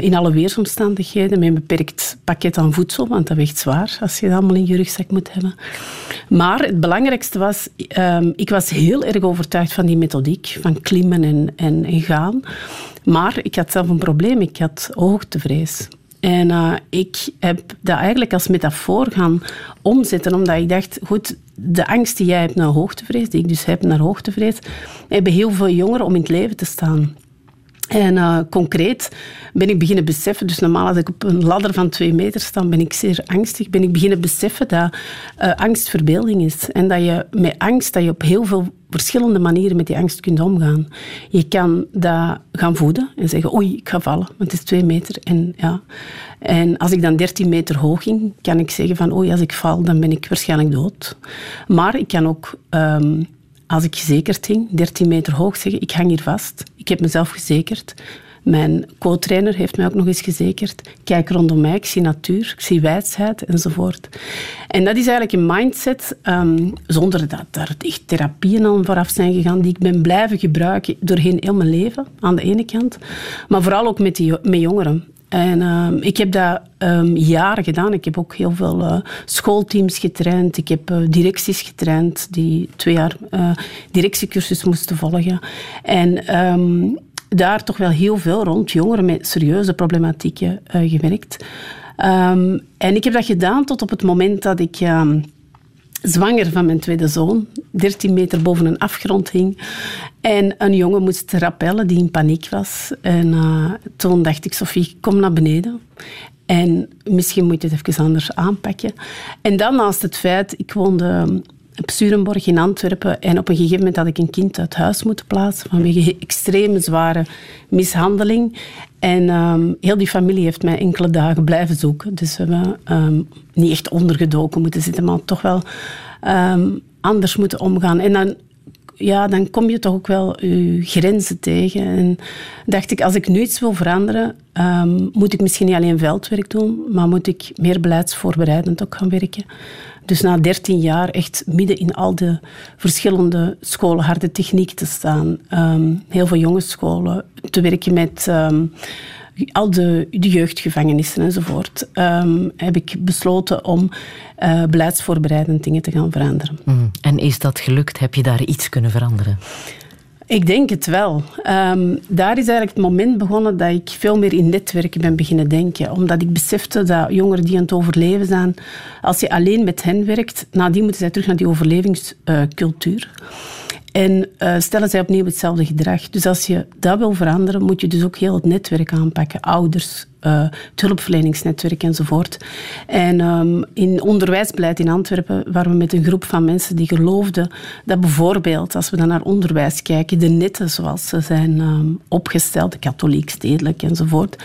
in alle weersomstandigheden met een beperkt pakket aan voedsel, want dat weegt zwaar als je dat allemaal in je rugzak moet hebben. Maar het belangrijkste was, ehm, ik was heel erg overtuigd van die methodiek, van klimmen en, en, en gaan. Maar ik had zelf een probleem. Ik had hoogtevrees. En uh, ik heb dat eigenlijk als metafoor gaan omzetten, omdat ik dacht, goed, de angst die jij hebt naar hoogtevrees, die ik dus heb naar hoogtevrees, hebben heel veel jongeren om in het leven te staan. En uh, concreet ben ik beginnen beseffen, dus normaal als ik op een ladder van twee meter sta, ben ik zeer angstig, ben ik beginnen beseffen dat uh, angst verbeelding is. En dat je met angst, dat je op heel veel verschillende manieren met die angst kunt omgaan. Je kan dat gaan voeden en zeggen, oei, ik ga vallen, want het is twee meter. En, ja. en als ik dan 13 meter hoog ging, kan ik zeggen van, oei, als ik val, dan ben ik waarschijnlijk dood. Maar ik kan ook... Um, als ik gezekerd hing, 13 meter hoog, zeggen: Ik hang hier vast. Ik heb mezelf gezekerd. Mijn co-trainer heeft mij ook nog eens gezekerd. Kijk rondom mij, ik zie natuur, ik zie wijsheid enzovoort. En dat is eigenlijk een mindset, um, zonder dat daar echt therapieën aan vooraf zijn gegaan, die ik ben blijven gebruiken doorheen heel mijn leven, aan de ene kant. Maar vooral ook met, die, met jongeren. En uh, ik heb dat um, jaren gedaan. Ik heb ook heel veel uh, schoolteams getraind. Ik heb uh, directies getraind die twee jaar uh, directiecursus moesten volgen. En um, daar toch wel heel veel rond jongeren met serieuze problematieken gewerkt. En ik heb dat gedaan tot op het moment dat ik zwanger van mijn tweede zoon, 13 meter boven een afgrond hing. En een jongen moest rappellen die in paniek was. En uh, toen dacht ik, Sophie, kom naar beneden. En misschien moet je het even anders aanpakken. En dan naast het feit, ik woonde op Sturenborg in Antwerpen. En op een gegeven moment had ik een kind uit huis moeten plaatsen vanwege extreme zware mishandeling. En um, heel die familie heeft mij enkele dagen blijven zoeken. Dus we hebben um, niet echt ondergedoken moeten zitten, maar toch wel um, anders moeten omgaan. En dan ja, dan kom je toch ook wel je grenzen tegen. En dacht ik, als ik nu iets wil veranderen, moet ik misschien niet alleen veldwerk doen, maar moet ik meer beleidsvoorbereidend ook gaan werken. Dus na 13 jaar echt midden in al de verschillende scholen harde techniek te staan. Um, heel veel jongensscholen, te werken met um, al de, de jeugdgevangenissen enzovoort. Um, heb ik besloten om uh, beleidsvoorbereidend dingen te gaan veranderen. Mm. En is dat gelukt? Heb je daar iets kunnen veranderen? Ik denk het wel. Um, daar is eigenlijk het moment begonnen dat ik veel meer in netwerken ben beginnen denken. Omdat ik besefte dat jongeren die aan het overleven zijn, als je alleen met hen werkt, nadien moeten zij terug naar die overlevingscultuur. En uh, stellen zij opnieuw hetzelfde gedrag. Dus als je dat wil veranderen, moet je dus ook heel het netwerk aanpakken. Ouders, uh, het hulpverleningsnetwerk enzovoort. En um, in onderwijsbeleid in Antwerpen waren we met een groep van mensen die geloofden dat bijvoorbeeld, als we dan naar onderwijs kijken, de netten zoals ze zijn um, opgesteld, katholiek, stedelijk enzovoort,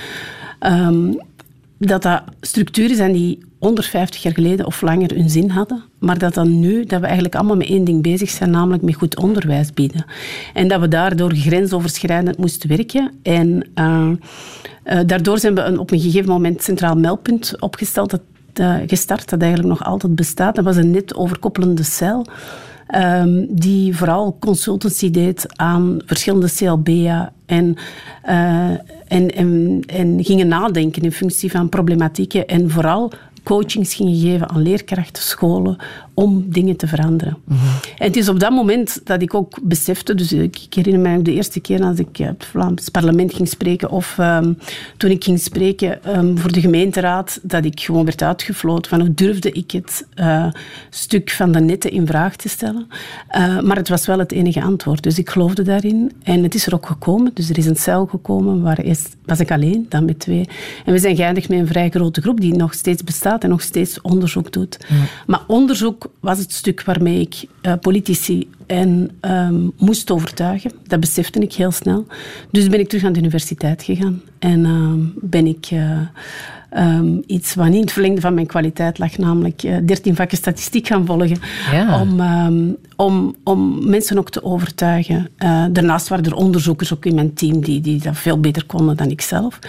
um, dat dat structuren zijn die 150 jaar geleden of langer hun zin hadden, maar dat dan nu, dat we eigenlijk allemaal met één ding bezig zijn, namelijk met goed onderwijs bieden. En dat we daardoor grensoverschrijdend moesten werken. En uh, uh, daardoor zijn we een, op een gegeven moment centraal meldpunt opgesteld, dat, uh, gestart, dat eigenlijk nog altijd bestaat. Dat was een net overkoppelende cel. Um, die vooral consultancy deed aan verschillende CLB'en en, uh, en, en, en gingen nadenken in functie van problematieken en vooral coachings gingen geven aan leerkrachten, scholen, om dingen te veranderen. Mm -hmm. En het is op dat moment dat ik ook besefte, dus ik, ik herinner mij ook de eerste keer als ik het Vlaams parlement ging spreken, of um, toen ik ging spreken um, voor de gemeenteraad, dat ik gewoon werd uitgefloten van hoe durfde ik het uh, stuk van de netten in vraag te stellen. Uh, maar het was wel het enige antwoord, dus ik geloofde daarin. En het is er ook gekomen, dus er is een cel gekomen, waar eerst was ik alleen, dan met twee. En we zijn geëindigd met een vrij grote groep die nog steeds bestaat en nog steeds onderzoek doet. Mm. Maar onderzoek was het stuk waarmee ik uh, politici en um, moest overtuigen. Dat besefte ik heel snel. Dus ben ik terug aan de universiteit gegaan. En uh, ben ik uh, um, iets wat niet in het verlengde van mijn kwaliteit lag, namelijk uh, 13 vakken statistiek gaan volgen. Ja. Om, um, om, om mensen ook te overtuigen. Uh, daarnaast waren er onderzoekers ook in mijn team die, die dat veel beter konden dan ik zelf.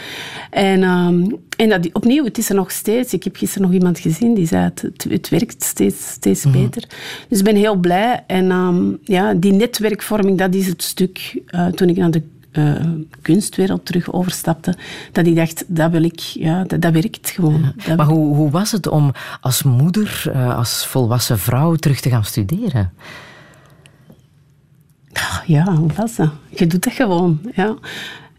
En, um, en dat, opnieuw, het is er nog steeds. Ik heb gisteren nog iemand gezien die zei het, het, het werkt steeds, steeds mm -hmm. beter. Dus ik ben heel blij. En ja, die netwerkvorming, dat is het stuk uh, toen ik naar de uh, kunstwereld terug overstapte, dat ik dacht, dat wil ik, ja, dat, dat werkt gewoon. Ja. Maar hoe, hoe was het om als moeder, uh, als volwassen vrouw terug te gaan studeren? Ja, hoe was dat? Je doet dat gewoon, ja.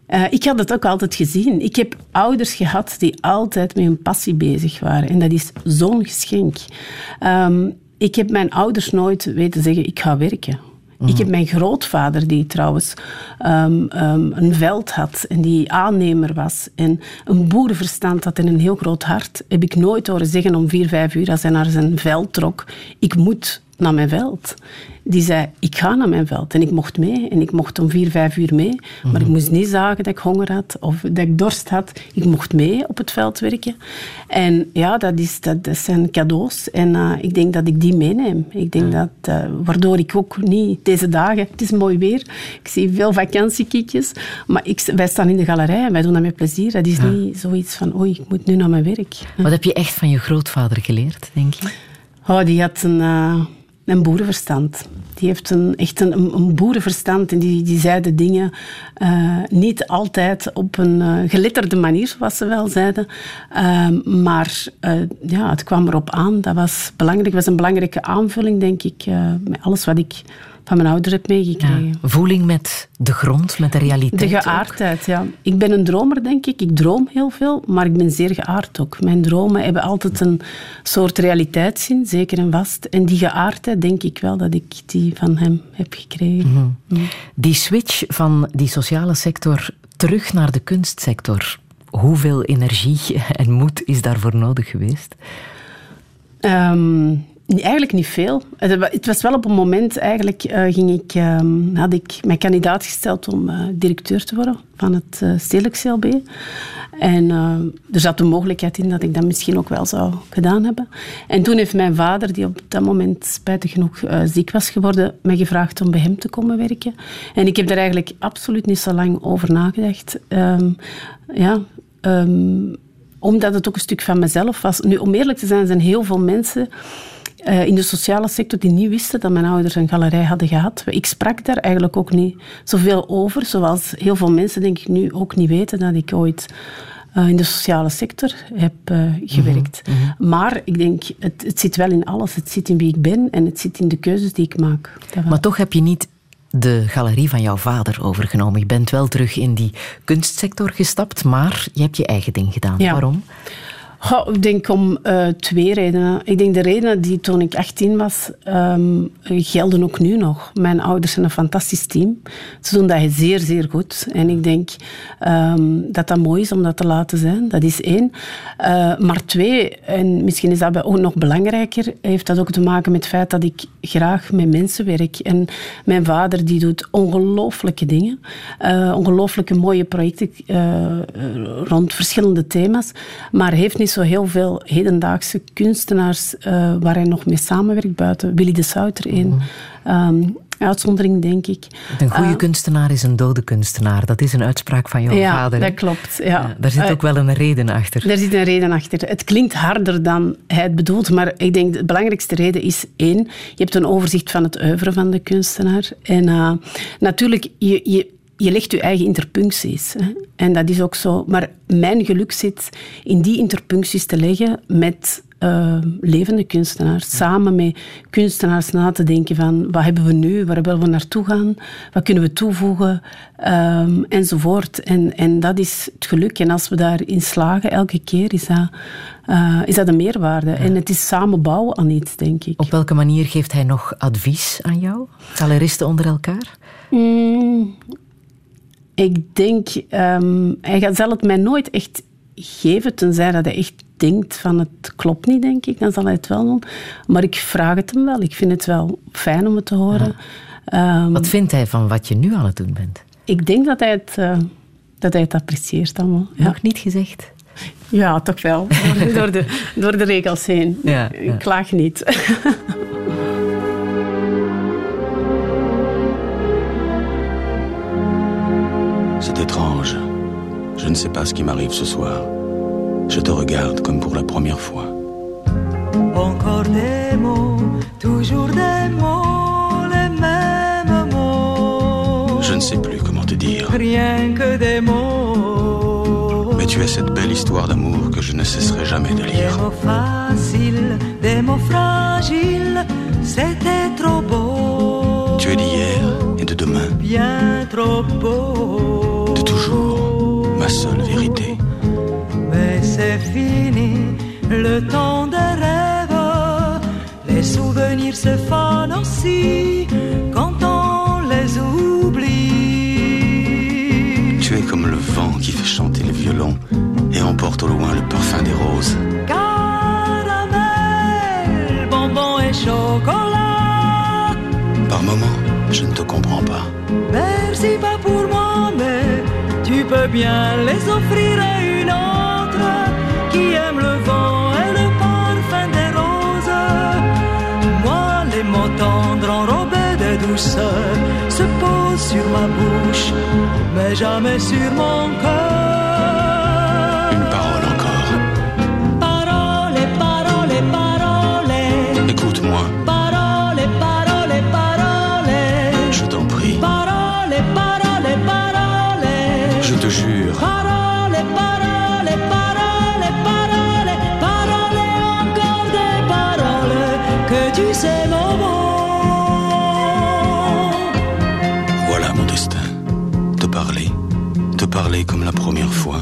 Uh, ik had het ook altijd gezien. Ik heb ouders gehad die altijd met hun passie bezig waren. En dat is zo'n geschenk. Um, ik heb mijn ouders nooit weten zeggen, ik ga werken. Ik heb mijn grootvader, die trouwens um, um, een veld had en die aannemer was en een boerenverstand had en een heel groot hart, heb ik nooit horen zeggen om vier, vijf uur als hij naar zijn veld trok, ik moet naar mijn veld. Die zei, ik ga naar mijn veld. En ik mocht mee. En ik mocht om vier, vijf uur mee. Maar mm-hmm. ik moest niet zeggen dat ik honger had of dat ik dorst had. Ik mocht mee op het veld werken. En ja, dat, is, dat, dat zijn cadeaus. En uh, ik denk dat ik die meeneem. Ik denk ja. dat, uh, waardoor ik ook niet deze dagen... Het is mooi weer. Ik zie veel vakantiekiekjes. Maar ik, wij staan in de galerij en wij doen dat met plezier. Dat is ja. niet zoiets van, oei, ik moet nu naar mijn werk. Wat heb je echt van je grootvader geleerd, denk je? Oh, die had een... Uh, een boerenverstand. Die heeft een, echt een, een boerenverstand en die, die zei de dingen uh, niet altijd op een uh, geletterde manier, zoals ze wel zeiden. Uh, maar ja, het kwam erop aan. Dat was belangrijk. Dat was een belangrijke aanvulling, denk ik, met alles wat ik van mijn ouders heb meegekregen. voeling met de grond, met de realiteit. De geaardheid, ja. Ik ben een dromer, denk ik. Ik droom heel veel, maar ik ben zeer geaard ook. Mijn dromen hebben altijd een soort realiteitszin, zeker en vast. En die geaardheid, denk ik wel dat ik die van hem heb gekregen. Mhm. Die switch van die sociale sector terug naar de kunstsector. Hoeveel energie en moed is daarvoor nodig geweest? Um, Eigenlijk niet veel. Het was wel op een moment, eigenlijk uh, ging ik, uh, had ik mijn kandidaat gesteld om uh, directeur te worden van het uh, Stedelijk CLB. En er zat de mogelijkheid in dat ik dat misschien ook wel zou gedaan hebben. En toen heeft mijn vader, die op dat moment spijtig genoeg ziek was geworden, mij gevraagd om bij hem te komen werken. En ik heb daar eigenlijk absoluut niet zo lang over nagedacht. Um, ja... Um, omdat het ook een stuk van mezelf was. Nu, om eerlijk te zijn, zijn heel veel mensen uh, in de sociale sector die niet wisten dat mijn ouders een galerij hadden gehad. Ik sprak daar eigenlijk ook niet zoveel over, zoals heel veel mensen denk ik nu ook niet weten dat ik ooit uh, in de sociale sector heb uh, gewerkt. Mm -hmm. Maar ik denk, het, het, zit wel in alles. Het zit in wie ik ben en het zit in de keuzes die ik maak. Maar toch heb je niet de galerie van jouw vader overgenomen. Je bent wel terug in die kunstsector gestapt, maar je hebt je eigen ding gedaan. Ja. Waarom? Ik denk om uh, twee redenen. Ik denk de redenen die toen ik 18 was, um, gelden ook nu nog. Mijn ouders zijn een fantastisch team. Ze doen dat zeer, zeer goed. En ik denk um, dat dat mooi is om dat te laten zijn. Dat is één. Uh, maar twee, en misschien is dat ook nog belangrijker, heeft dat ook te maken met het feit dat ik graag met mensen werk. En mijn vader die doet ongelooflijke dingen. Uh, ongelooflijke mooie projecten rond verschillende thema's. Maar heeft niet zo heel veel hedendaagse kunstenaars uh, waar hij nog mee samenwerkt buiten. Willy de Souter in. Mm uitzondering, denk ik. Een goede uh, kunstenaar is een dode kunstenaar. Dat is een uitspraak van jouw ja, vader. dat klopt. Ja. ja daar zit ook wel een reden achter. Daar zit een reden achter. Het klinkt harder dan hij het bedoelt, maar ik denk de belangrijkste reden is één, je hebt een overzicht van het oeuvre van de kunstenaar. En uh, natuurlijk, je, je je legt je eigen interpuncties. Hè. En dat is ook zo. Maar mijn geluk zit in die interpuncties te leggen met uh, levende kunstenaars. Samen met kunstenaars na te denken van wat hebben we nu, waar willen we naartoe gaan, wat kunnen we toevoegen, um, enzovoort. En, en dat is het geluk. En als we daarin slagen, elke keer, is dat, uh, is dat een meerwaarde. Ja. En het is samen bouwen aan iets, denk ik. Op welke manier geeft hij nog advies aan jou? Galeristen onder elkaar? Mm, ik denk, um, hij gaat, zal het mij nooit echt geven, tenzij dat hij echt denkt van het klopt niet, denk ik. Dan zal hij het wel doen. Maar ik vraag het hem wel. Ik vind het wel fijn om het te horen. Ja. Um, wat vindt hij van wat je nu aan het doen bent? Ik denk dat hij het, uh, dat hij het apprecieert allemaal. Ja. Nog niet gezegd? Ja, toch wel. door, de, door de regels heen. Ja, ik klaag niet. Je ne sais pas ce qui m'arrive ce soir. Je te regarde comme pour la première fois. Encore des mots, toujours des mots, les mêmes mots. Je ne sais plus comment te dire. Rien que des mots. Mais tu es cette belle histoire d'amour que je ne cesserai jamais de lire. Des mots faciles, des mots fragiles, c'était trop beau. Tu es d'hier et de demain. Bien trop beau. Seule vérité. Mais c'est fini, le temps des rêves. Les souvenirs se fanent aussi quand on les oublie. Tu es comme le vent qui fait chanter le violon et emporte au loin le parfum des roses. Caramel, bonbon et chocolat. Par moments, je ne te comprends pas. Merci mais tu peux bien les offrir à une autre qui aime le vent et le parfum des roses. Moi, les mots tendres enrobés de douceur se posent sur ma bouche, mais jamais sur mon cœur. Parler comme la première fois.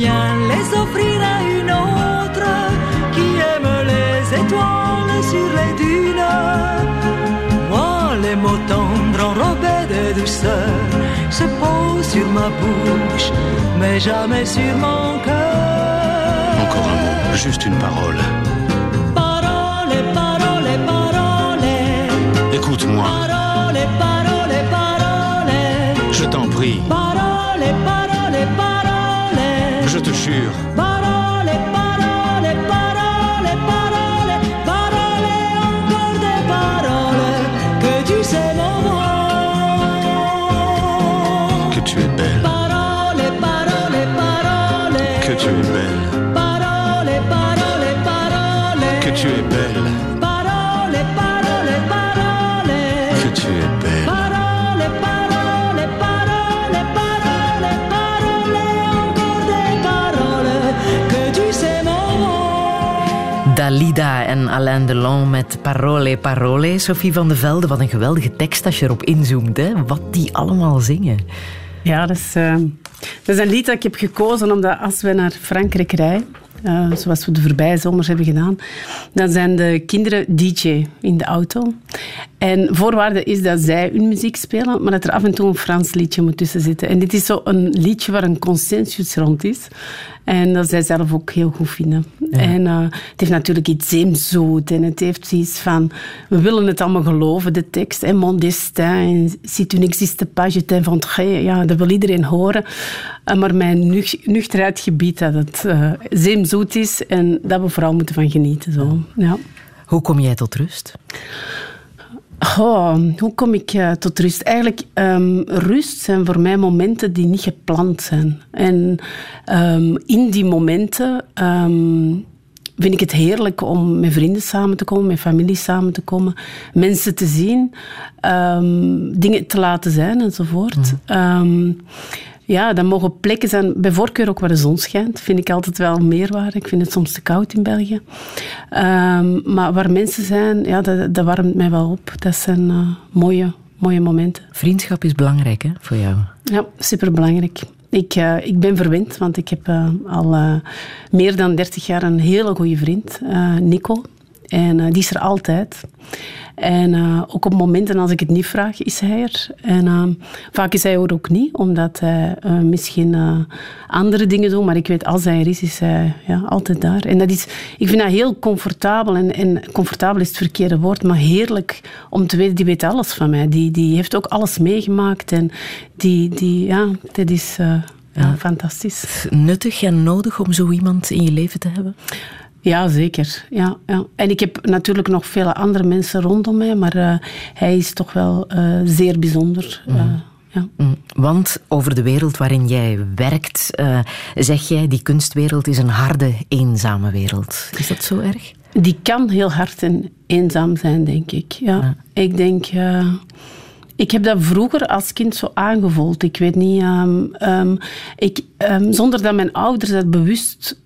Bien les offrir à une autre qui aime les étoiles sur les dunes. Moi, les mots tendres enrobés de douceur se posent sur ma bouche, mais jamais sur mon cœur. Encore un mot, juste une parole. Parole, parole, parole, Écoute-moi, parole, parole, parole. je t'en prie, que tu es belle, Parole, parole, parole. que tu es belle. Parole, parole, parole, parole, parole, encore des paroles que tu sais mon Dalida en Alain Delon met Parole Parole. Sophie van de Velde, wat een geweldige tekst als je erop inzoomt. Hè? Wat die allemaal zingen. Ja, dat is, eh, dat is een lied dat ik heb gekozen omdat als we naar Frankrijk rijden, eh, zoals we de voorbije zomers hebben gedaan, dan zijn de kinderen DJ in de auto. En voorwaarde is dat zij hun muziek spelen, maar dat er af en toe een Frans liedje moet tussen zitten. En dit is zo een liedje waar een consensus rond is. En dat zij zelf ook heel goed vinden. En eh, het heeft natuurlijk iets zeemzoet. En het heeft iets van... We willen het allemaal geloven, de tekst. En mon destin, si tu n'existe pas, je t'inventerai. Ja, dat wil iedereen horen. Eh, maar mijn nuch nuchterheid gebiedt dat het uh, zeemzoet is. En dat we vooral moeten van genieten. Zo. Ja. Hoe kom jij tot rust? Oh, hoe kom ik uh, tot rust? Eigenlijk, um, rust zijn voor mij momenten die niet gepland zijn. En um, in die momenten um, vind ik het heerlijk om met vrienden samen te komen, met familie samen te komen, mensen te zien, dingen te laten zijn enzovoort. Mm. Ja, dat mogen plekken zijn, bij voorkeur ook waar de zon schijnt. Vind ik altijd wel meerwaarde. Ik vind het soms te koud in België. Um, maar waar mensen zijn, ja, dat, dat warmt mij wel op. Dat zijn uh, mooie, mooie momenten. Vriendschap is belangrijk hè, voor jou? Ja, superbelangrijk. Ik, uh, ik ben verwend, want ik heb uh, al meer dan 30 jaar een hele goede vriend, Nico. En die is er altijd. En uh, ook op momenten als ik het niet vraag, is hij er. En uh, vaak is hij er ook niet, omdat hij misschien andere dingen doet. Maar ik weet, als hij er is, is hij ja, altijd daar. En dat is, ik vind dat heel comfortabel. En, en comfortabel is het verkeerde woord, maar heerlijk om te weten, die weet alles van mij. Die, die heeft ook alles meegemaakt. En die, die ja, dat is ja, fantastisch. Nuttig en nodig om zo iemand in je leven te hebben? Ja, zeker. Ja, ja. En ik heb natuurlijk nog vele andere mensen rondom mij, maar uh, hij is toch wel uh, zeer bijzonder. Uh, mm. ja. mm. Want over de wereld waarin jij werkt, zeg jij, die kunstwereld is een harde, eenzame wereld. Is dat zo erg? Die kan heel hard en eenzaam zijn, denk ik. Ja. ja. Ik denk... Ik heb dat vroeger als kind zo aangevoeld. Ik weet niet, um, um, ik, um, zonder dat mijn ouders dat bewust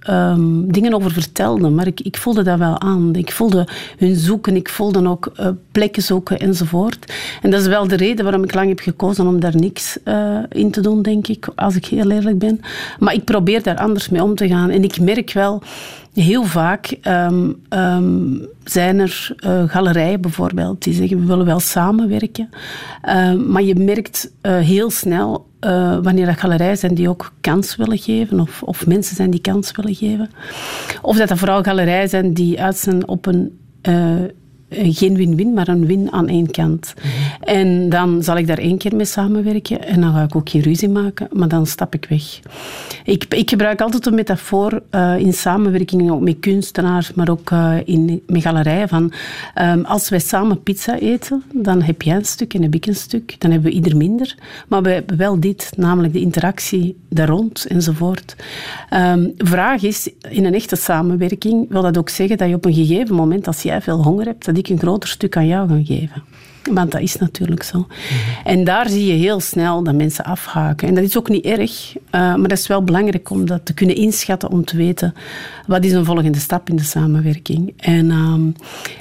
dingen over vertelden. Maar ik, voelde dat wel aan. Ik voelde hun zoeken, ik voelde ook uh, plekken zoeken enzovoort. En dat is wel de reden waarom ik lang heb gekozen om daar niks uh, in te doen, denk ik, als ik heel eerlijk ben. Maar ik probeer daar anders mee om te gaan. En ik merk wel heel vaak ehm, ehm, zijn er uh, galerijen bijvoorbeeld die zeggen we willen wel samenwerken. Uh, maar je merkt uh, heel snel uh, wanneer dat galerijen zijn die ook kans willen geven, of, of mensen zijn die kans willen geven. Of dat er vooral galerijen zijn die uit zijn op een eh, geen win-win, maar een win aan één kant. En dan zal ik daar één keer mee samenwerken en dan ga ik ook geen ruzie maken, maar dan stap ik weg. Ik, ik gebruik altijd een metafoor uh, in samenwerking ook met kunstenaars, maar ook uh, in, met galerijen. Van, um, als wij samen pizza eten, dan heb jij een stuk en heb ik een stuk. Dan hebben we ieder minder. Maar we hebben wel dit, namelijk de interactie daar rond enzovoort. Um, vraag is, in een echte samenwerking wil dat ook zeggen dat je op een gegeven moment, als jij veel honger hebt, dat ik een groter stuk aan jou gaan geven. Want dat is natuurlijk zo. En daar zie je heel snel dat mensen afhaken. En dat is ook niet erg, uh, maar dat is wel belangrijk om dat te kunnen inschatten, om te weten wat is een volgende stap in de samenwerking. En, um,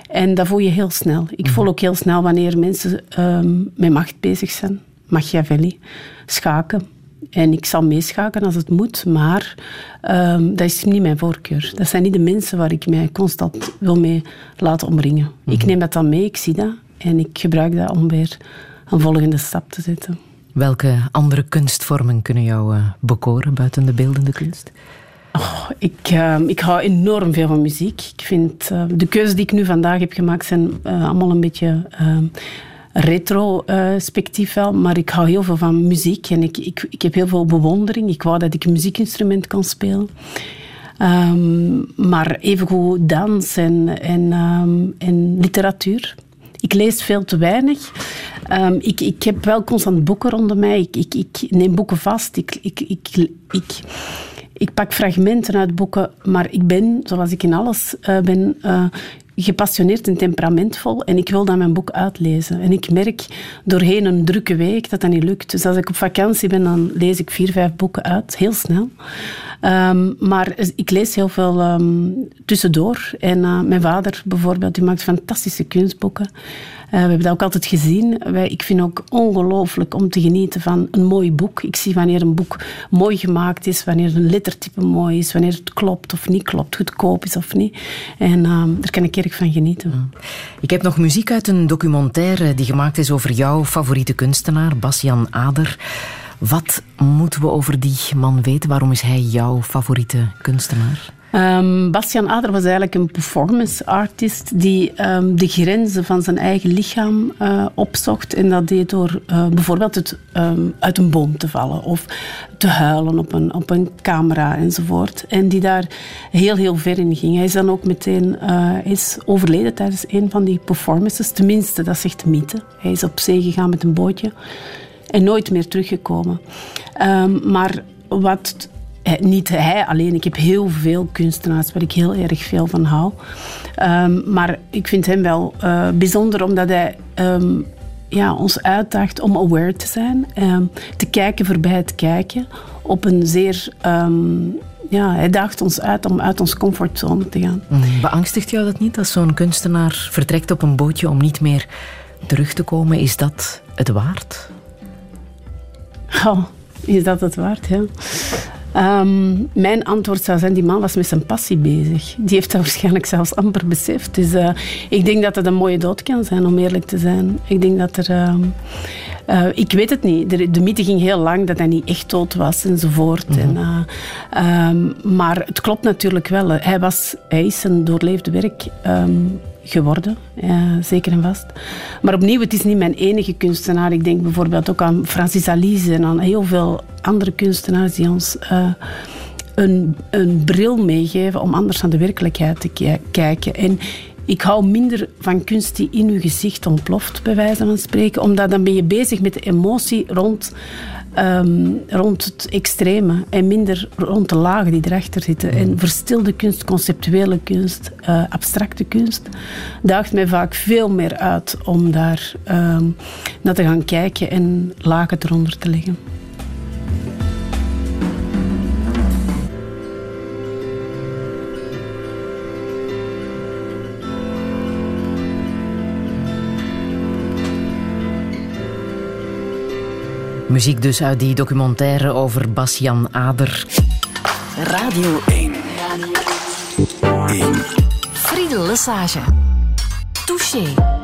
en dat voel je heel snel. Ik voel ook heel snel wanneer mensen um, met macht bezig zijn. Machiavelli, schaken. En ik zal meeschaken als het moet, maar um, dat is niet mijn voorkeur. Dat zijn niet de mensen waar ik mij constant wil mee laten omringen. Ik mhm. neem dat dan mee, ik zie dat en ik gebruik dat om weer een volgende stap te zetten. Welke andere kunstvormen kunnen jou uh, bekoren buiten de beeldende kunst? Oh, ik, uh, ik hou enorm veel van muziek. Ik vind uh, de keuzes die ik nu vandaag heb gemaakt zijn uh, allemaal een beetje ehm, retro-spectief wel, maar ik hou heel veel van muziek en ik, ik, ik heb heel veel bewondering. Ik wou dat ik een muziekinstrument kan spelen. Um, maar evengoed dans en, en, um, en literatuur. Ik lees veel te weinig. Um, ik, ik heb wel constant boeken rondom mij. Ik, ik, ik neem boeken vast. Ik, ik, ik, ik, ik pak fragmenten uit boeken, maar ik ben, zoals ik in alles uh, ben, uh, gepassioneerd en temperamentvol en ik wil dan mijn boek uitlezen. En ik merk doorheen een drukke week dat dat niet lukt. Dus als ik op vakantie ben, dan lees ik vier, vijf boeken uit, heel snel. Um, maar ik lees heel veel um, tussendoor. En uh, mijn vader bijvoorbeeld, die maakt fantastische kunstboeken. Uh, we hebben dat ook altijd gezien. Wij, ik vind ook ongelooflijk om te genieten van een mooi boek. Ik zie wanneer een boek mooi gemaakt is, wanneer een lettertype mooi is, wanneer het klopt of niet klopt, goedkoop is of niet. En uh, daar kan ik erg van genieten. Ik heb nog muziek uit een documentaire die gemaakt is over jouw favoriete kunstenaar, Bas-Jan Ader. Wat moeten we over die man weten? Waarom is hij jouw favoriete kunstenaar? Um, Bastian Ader was eigenlijk een performance artist die um, de grenzen van zijn eigen lichaam uh, opzocht. En dat deed door uh, bijvoorbeeld het, um, uit een boom te vallen of te huilen op een, op een camera enzovoort. En die daar heel, heel ver in ging. Hij is dan ook meteen uh, is overleden tijdens een van die performances. Tenminste, dat zegt de mythe. Hij is op zee gegaan met een bootje en nooit meer teruggekomen. maar wat eh, niet hij alleen. Ik heb heel veel kunstenaars waar ik heel erg veel van hou. Um, maar ik vind hem wel uh, bijzonder omdat hij um, ja, ons uitdaagt om aware te zijn. Um, te kijken voorbij het kijken. Op een zeer... ja, hij daagt ons uit om uit onze comfortzone te gaan. Mhm. Beangstigt jou dat niet als zo'n kunstenaar vertrekt op een bootje om niet meer terug te komen? Is dat het waard? Oh, is dat het waard, ja. Um, mijn antwoord zou zijn, die man was met zijn passie bezig. Die heeft dat waarschijnlijk zelfs amper beseft. Dus uh, ik denk dat het een mooie dood kan zijn, om eerlijk te zijn. Ik denk dat er... Uh, uh, ik weet het niet. De, de, mythe ging heel lang dat hij niet echt dood was enzovoort. Mm -hmm. en, um, maar het klopt natuurlijk wel. Hij, was, hij is een doorleefde werk... Um, geworden, ja, zeker en vast. Maar opnieuw, het is niet mijn enige kunstenaar. Ik denk bijvoorbeeld ook aan Francis Alice en aan heel veel andere kunstenaars die ons uh, een, een bril meegeven om anders naar de werkelijkheid te kijken. En ik hou minder van kunst die in uw gezicht ontploft, bij wijze van spreken. Omdat dan ben je bezig met de emotie rond um, rond het extreme en minder rond de lagen die erachter zitten. En verstilde kunst, conceptuele kunst, uh, abstracte kunst, daagt mij vaak veel meer uit om daar um, naar te gaan kijken en lagen eronder te leggen. Muziek dus uit die documentaire over Basjan Ader. Radio 1. 1. Friedel Lesage. Touché.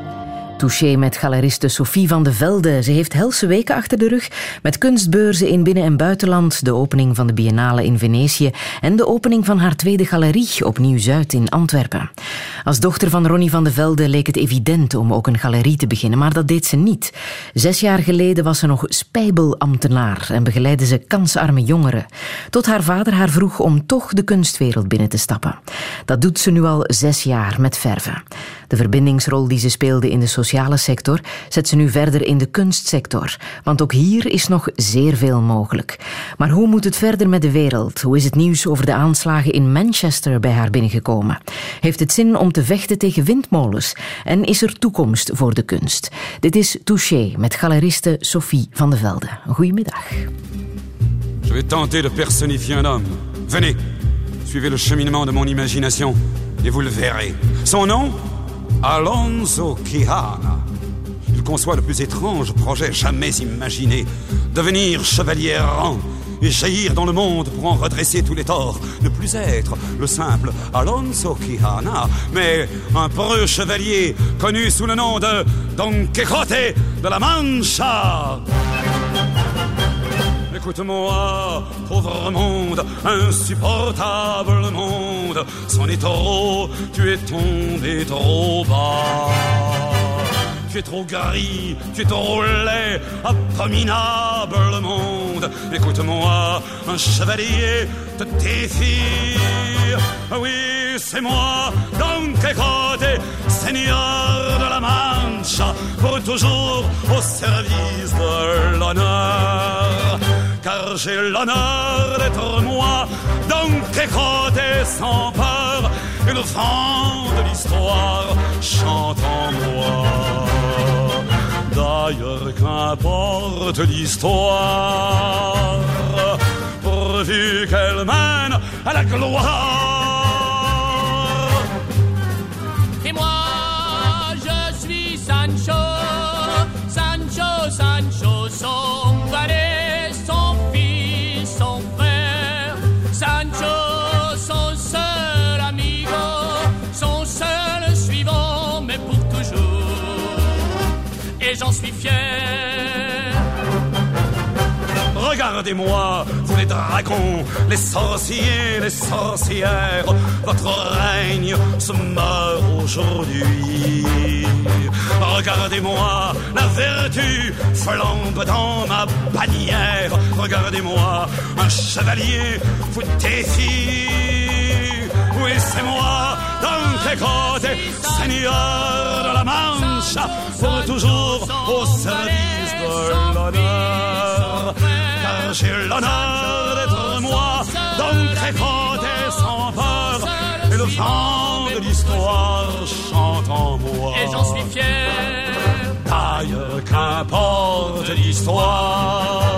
Touché met galeriste Sophie van de Velde. Ze heeft helse weken achter de rug met kunstbeurzen in binnen- en buitenland, de opening van de Biennale in Venetië en de opening van haar tweede galerie op Nieuw-Zuid in Antwerpen. Als dochter van Ronnie van de Velde leek het evident om ook een galerie te beginnen, maar dat deed ze niet. Zes jaar geleden was ze nog spijbelambtenaar en begeleidde ze kansarme jongeren. Tot haar vader haar vroeg om toch de kunstwereld binnen te stappen. Dat doet ze nu al zes jaar met verven. De verbindingsrol die ze speelde in de sociale sector zet ze nu verder in de kunstsector. Want ook hier is nog zeer veel mogelijk. Maar hoe moet het verder met de wereld? Hoe is het nieuws over de aanslagen in Manchester bij haar binnengekomen? Heeft het zin om te vechten tegen windmolens? En is er toekomst voor de kunst? Dit is Touché met galeriste Sophie van de Velde. Goedemiddag. Je vais tenter de personnifier un homme. Venez, suivez le cheminement de mon imagination et vous le verrez. Son nom Alonso Quijana. Il conçoit le plus étrange projet jamais imaginé. Devenir chevalier errant et jaillir dans le monde pour en redresser tous les torts. Ne plus être le simple Alonso Quijana, mais un preux chevalier connu sous le nom de Don Quixote de la Mancha. Écoute-moi, pauvre monde, insupportable monde, c'en est trop, tu es tombé trop bas. Tu es trop gris, tu es trop laid, abominable monde. Écoute-moi, un chevalier te défie. Ah Oui, c'est moi, Don Quixote, seigneur de la Mancha, pour toujours au service de l'honneur. Car j'ai l'honneur d'être moi, Don Quixote sans peur, le vent de l'histoire chante en moi. D'ailleurs, qu'importe l'histoire, pourvu qu'elle mène à la gloire. Regardez-moi, vous les dragons, les sorciers, les sorcières, votre règne se meurt aujourd'hui. Regardez-moi, la vertu flambe dans ma bannière. Regardez-moi, un chevalier vous défie. Oui, c'est moi, Don Quixote, seigneur de la Mancha, pour toujours au service Car j'ai l'honneur d'être moi, Don Quixote sans peur, et le vent de l'histoire chante en moi. Et j'en suis fier. D'ailleurs, qu'importe l'histoire,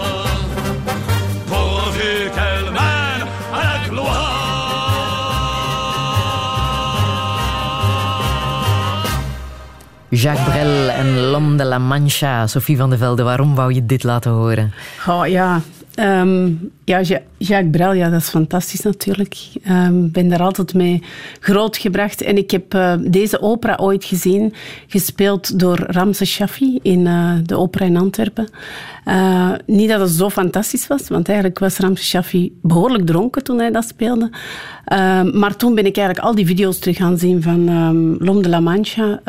Jacques Brel en L'Homme de la Mancha. Sophie van de Velde, waarom wou je dit laten horen? Oh, ja, Ehm, ja, Ja- Jacques Brel, ja, dat is fantastisch natuurlijk. Ik ben daar altijd mee grootgebracht. En ik heb eh, deze opera ooit gezien, gespeeld door Ramses Shaffi in eh, de opera in Antwerpen. Eh, niet dat het zo fantastisch was, want eigenlijk was Ramses Shaffi behoorlijk dronken toen hij dat speelde. Ehm, maar toen ben ik eigenlijk al die video's terug gaan zien van ehm L'Homme de la Mancha.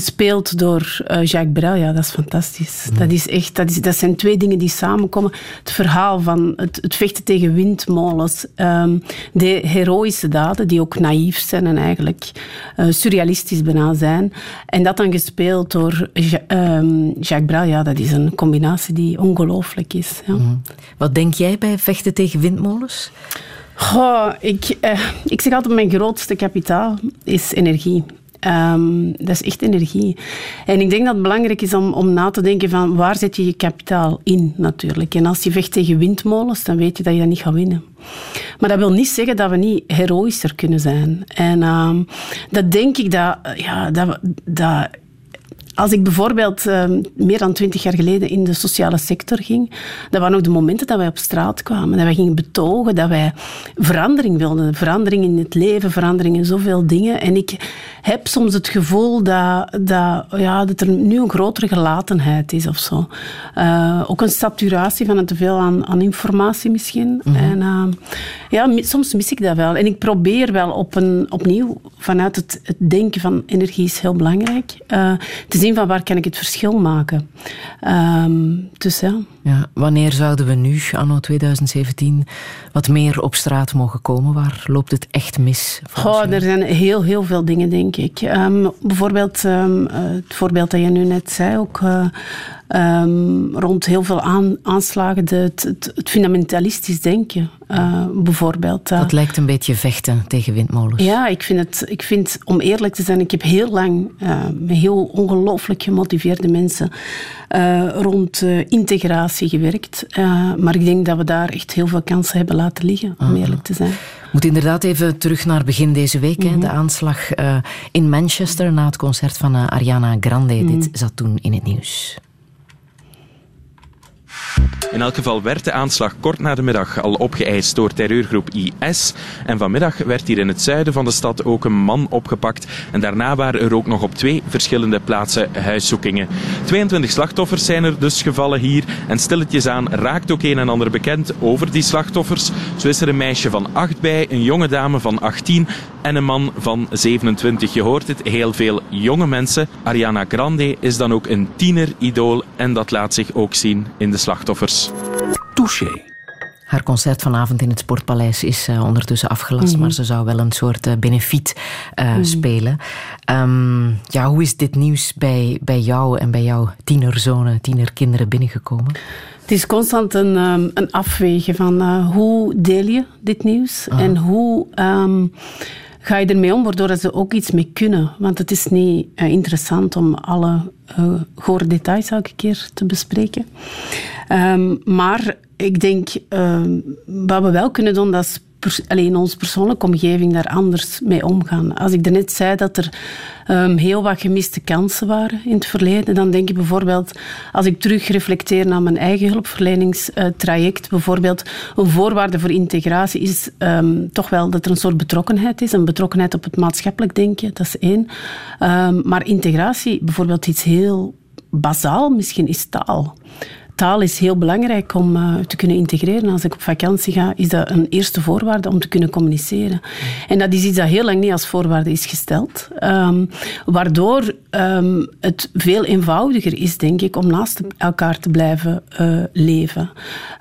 Gespeeld door eh, Jacques Brel. Ja, dat is fantastisch. Dat, is echt, dat, is, dat zijn twee dingen die samenkomen. Het verhaal van het, het vechten tegen windmolens. ehm, de heroïsche daden, die ook naïef zijn en eigenlijk eh, surrealistisch bijna zijn. En dat dan gespeeld door Ja- ehm, Jacques Brel. Ja, dat is een combinatie die ongelooflijk is. Ja. Wat denk jij bij vechten tegen windmolens? Goh, ik, eh, ik zeg altijd, mijn grootste kapitaal is energie. Ehm, dat is echt energie. En ik denk dat het belangrijk is om, om na te denken van waar zet je je kapitaal in natuurlijk. En als je vecht tegen windmolens, dan weet je dat je dat niet gaat winnen. Maar dat wil niet zeggen dat we niet heroïscher kunnen zijn. En ehm, dat denk ik dat, ja, dat, dat als ik bijvoorbeeld ehm, meer dan twintig jaar geleden in de sociale sector ging, dat waren ook de momenten dat wij op straat kwamen, dat wij gingen betogen, dat wij verandering wilden. Verandering in het leven, verandering in zoveel dingen. En ik heb soms het gevoel dat, dat, ja, dat er nu een grotere gelatenheid is of zo. Uh, ook een saturatie van het te veel aan, aan informatie misschien. Mhm. En uh, ja, soms mis ik dat wel. En ik probeer wel op een, opnieuw vanuit het, het denken van energie is heel belangrijk, te zien van waar kan ik het verschil maken. Ehm, dus ja. Ja, wanneer zouden we nu, anno 2017, wat meer op straat mogen komen? Waar loopt het echt mis? Goh, er zijn heel, heel veel dingen, denk ik. Ehm, bijvoorbeeld ehm, eh, het voorbeeld dat je nu net zei, ook eh, ehm, rond heel veel aan, aanslagen, de, het, fundamentalistisch denken, eh, bijvoorbeeld. Dat lijkt een beetje vechten tegen windmolens. Ja, ik vind, het, ik vind, om eerlijk te zijn, ik heb heel lang uh, met heel ongelooflijk gemotiveerde mensen rond integratie gewerkt. Maar ik denk dat we daar echt heel veel kansen hebben laten liggen, om eerlijk te zijn. Moet inderdaad even terug naar begin deze week. Mm -hmm. De aanslag in Manchester na het concert van Ariana Grande. Mm -hmm. Dit zat toen in het nieuws. In elk geval werd de aanslag kort na de middag al opgeëist door terreurgroep IS. En vanmiddag werd hier in het zuiden van de stad ook een man opgepakt. En daarna waren er ook nog op twee verschillende plaatsen huiszoekingen. 22 slachtoffers zijn er dus gevallen hier. En stilletjes aan raakt ook een en ander bekend over die slachtoffers. Zo is er een meisje van 8 bij, een jonge dame van 18 en een man van 27. Je hoort het, heel veel jonge mensen. Ariana Grande is dan ook een tieneridool en dat laat zich ook zien in de slachtoffers. Touché. Haar concert vanavond in het Sportpaleis is uh, ondertussen afgelast, mm -hmm. maar ze zou wel een soort uh, benefiet uh, mm -hmm. spelen. Um, ja, hoe is dit nieuws bij, bij jou en bij jouw tienerzonen, tienerkinderen binnengekomen? Het is constant een, um, een afwegen van uh, hoe deel je dit nieuws -huh. en hoe um, ga je ermee om, waardoor ze ook iets mee kunnen. Want het is niet uh, interessant om alle uh, gore details elke keer te bespreken. Um, maar ik denk, um, wat we wel kunnen doen, dat is alleen in onze persoonlijke omgeving daar anders mee omgaan. Als ik net zei dat er um, heel wat gemiste kansen waren in het verleden, dan denk ik bijvoorbeeld, als ik terug reflecteer naar mijn eigen hulpverleningstraject, bijvoorbeeld een voorwaarde voor integratie is um, toch wel dat er een soort betrokkenheid is, een betrokkenheid op het maatschappelijk denken, dat is één. Um, maar integratie, bijvoorbeeld iets heel bazaal misschien, is taal taal is heel belangrijk om uh, te kunnen integreren. Als ik op vakantie ga, is dat een eerste voorwaarde om te kunnen communiceren. En dat is iets dat heel lang niet als voorwaarde is gesteld. Um, waardoor um, het veel eenvoudiger is, denk ik, om naast elkaar te blijven uh, leven.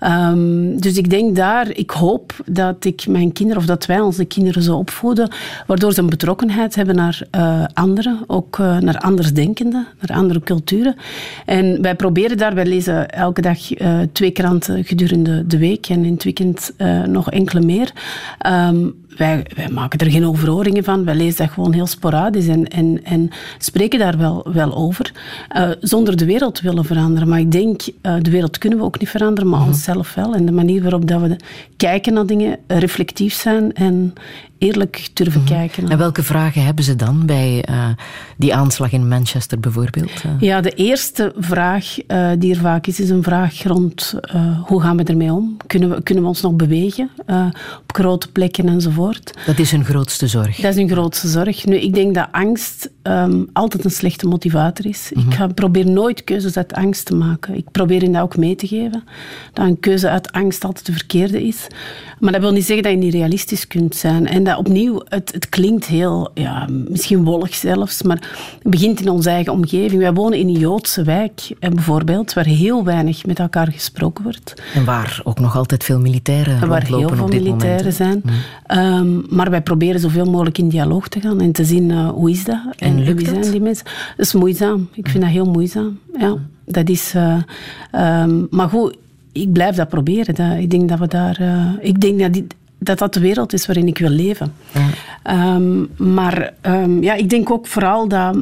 Um, dus ik denk daar, ik hoop dat ik mijn kinderen, of dat wij onze kinderen zo opvoeden, waardoor ze een betrokkenheid hebben naar uh, anderen, ook naar andersdenkenden, naar andere culturen. En wij proberen daar, wij lezen elke dag uh, twee kranten gedurende de week en in het weekend uh, nog enkele meer. Um, wij, wij, maken er geen overhoringen van. Wij lezen dat gewoon heel sporadisch en, en, en spreken daar wel, wel over. Uh, zonder de wereld te willen veranderen. Maar ik denk, de wereld kunnen we ook niet veranderen, maar mm -hmm. onszelf wel. En de manier waarop dat we kijken naar dingen, reflectief zijn en eerlijk durven -hmm. kijken. En welke vragen hebben ze dan bij uh, die aanslag in Manchester bijvoorbeeld? Ja, de eerste vraag die er vaak is, is een vraag rond hoe gaan we ermee om? Kunnen we, kunnen we ons nog bewegen op grote plekken enzovoort? Dat is hun grootste zorg. Dat is hun grootste zorg. Nu, ik denk dat angst um, altijd een slechte motivator is. Mm -hmm. Ik ga, probeer nooit keuzes uit angst te maken. Ik probeer hen dat ook mee te geven. Dat een keuze uit angst altijd de verkeerde is. Maar dat wil niet zeggen dat je niet realistisch kunt zijn. En dat opnieuw, het, het klinkt heel, ja, misschien wollig zelfs, maar het begint in onze eigen omgeving. Wij wonen in een Joodse wijk, bijvoorbeeld, waar heel weinig met elkaar gesproken wordt. En waar ook nog altijd veel militairen en waar heel veel militairen zijn. Mm. Um, maar wij proberen zoveel mogelijk in dialoog te gaan en te zien uh, hoe is dat en, en wie zijn die mensen. Dat is moeizaam. Ik vind dat heel moeizaam. Ja, dat is... Uh, um, maar goed, ik blijf dat proberen. Dat, ik denk dat we daar... Uh, ik denk dat, dat dat de wereld is waarin ik wil leven. Ja. Um, maar um, ja, ik denk ook vooral dat...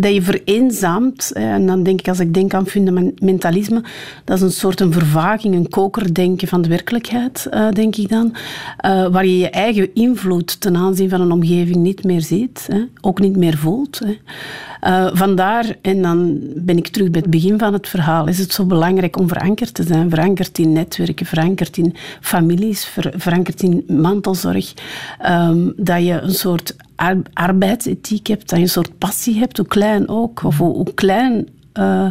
dat je vereenzaamt. En dan denk ik, als ik denk aan fundamentalisme, dat is een soort een vervaging, een kokerdenken van de werkelijkheid, uh, denk ik dan. Uh, waar je je eigen invloed ten aanzien van een omgeving niet meer ziet, ook niet meer voelt. Uh, vandaar, en dan ben ik terug bij het begin van het verhaal, is het zo belangrijk om verankerd te zijn. Verankerd in netwerken, verankerd in families, ver, verankerd in mantelzorg. Um, dat je een soort arbeidsethiek hebt, dat je een soort passie hebt, hoe klein ook, of hoe, hoe klein... Uh,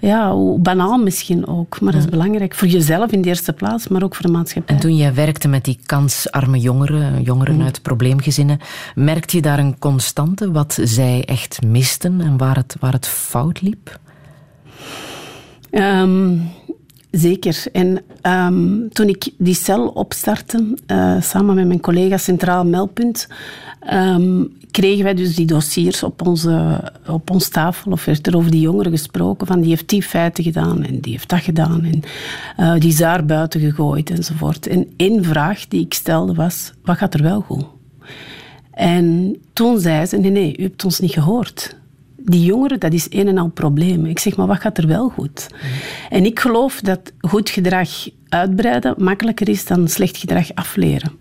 ja, hoe banaal misschien ook. Maar dat is belangrijk voor jezelf in de eerste plaats, maar ook voor de maatschappij. En toen jij werkte met die kansarme jongeren, jongeren mm. uit probleemgezinnen, merkte je daar een constante wat zij echt misten en waar het, waar het fout liep? Um, zeker. En um, toen ik die cel opstartte, uh, samen met mijn collega Centraal Meldpunt, um, kregen wij dus die dossiers op, onze, op ons tafel. Of werd er over die jongeren gesproken van die heeft die feiten gedaan en die heeft dat gedaan. En uh, die is daar buiten gegooid enzovoort. En één vraag die ik stelde was, wat gaat er wel goed? En toen zei ze, nee, nee, u hebt ons niet gehoord die jongeren, dat is een en al probleem. Ik zeg, maar wat gaat er wel goed? En ik geloof dat goed gedrag uitbreiden makkelijker is dan slecht gedrag afleren.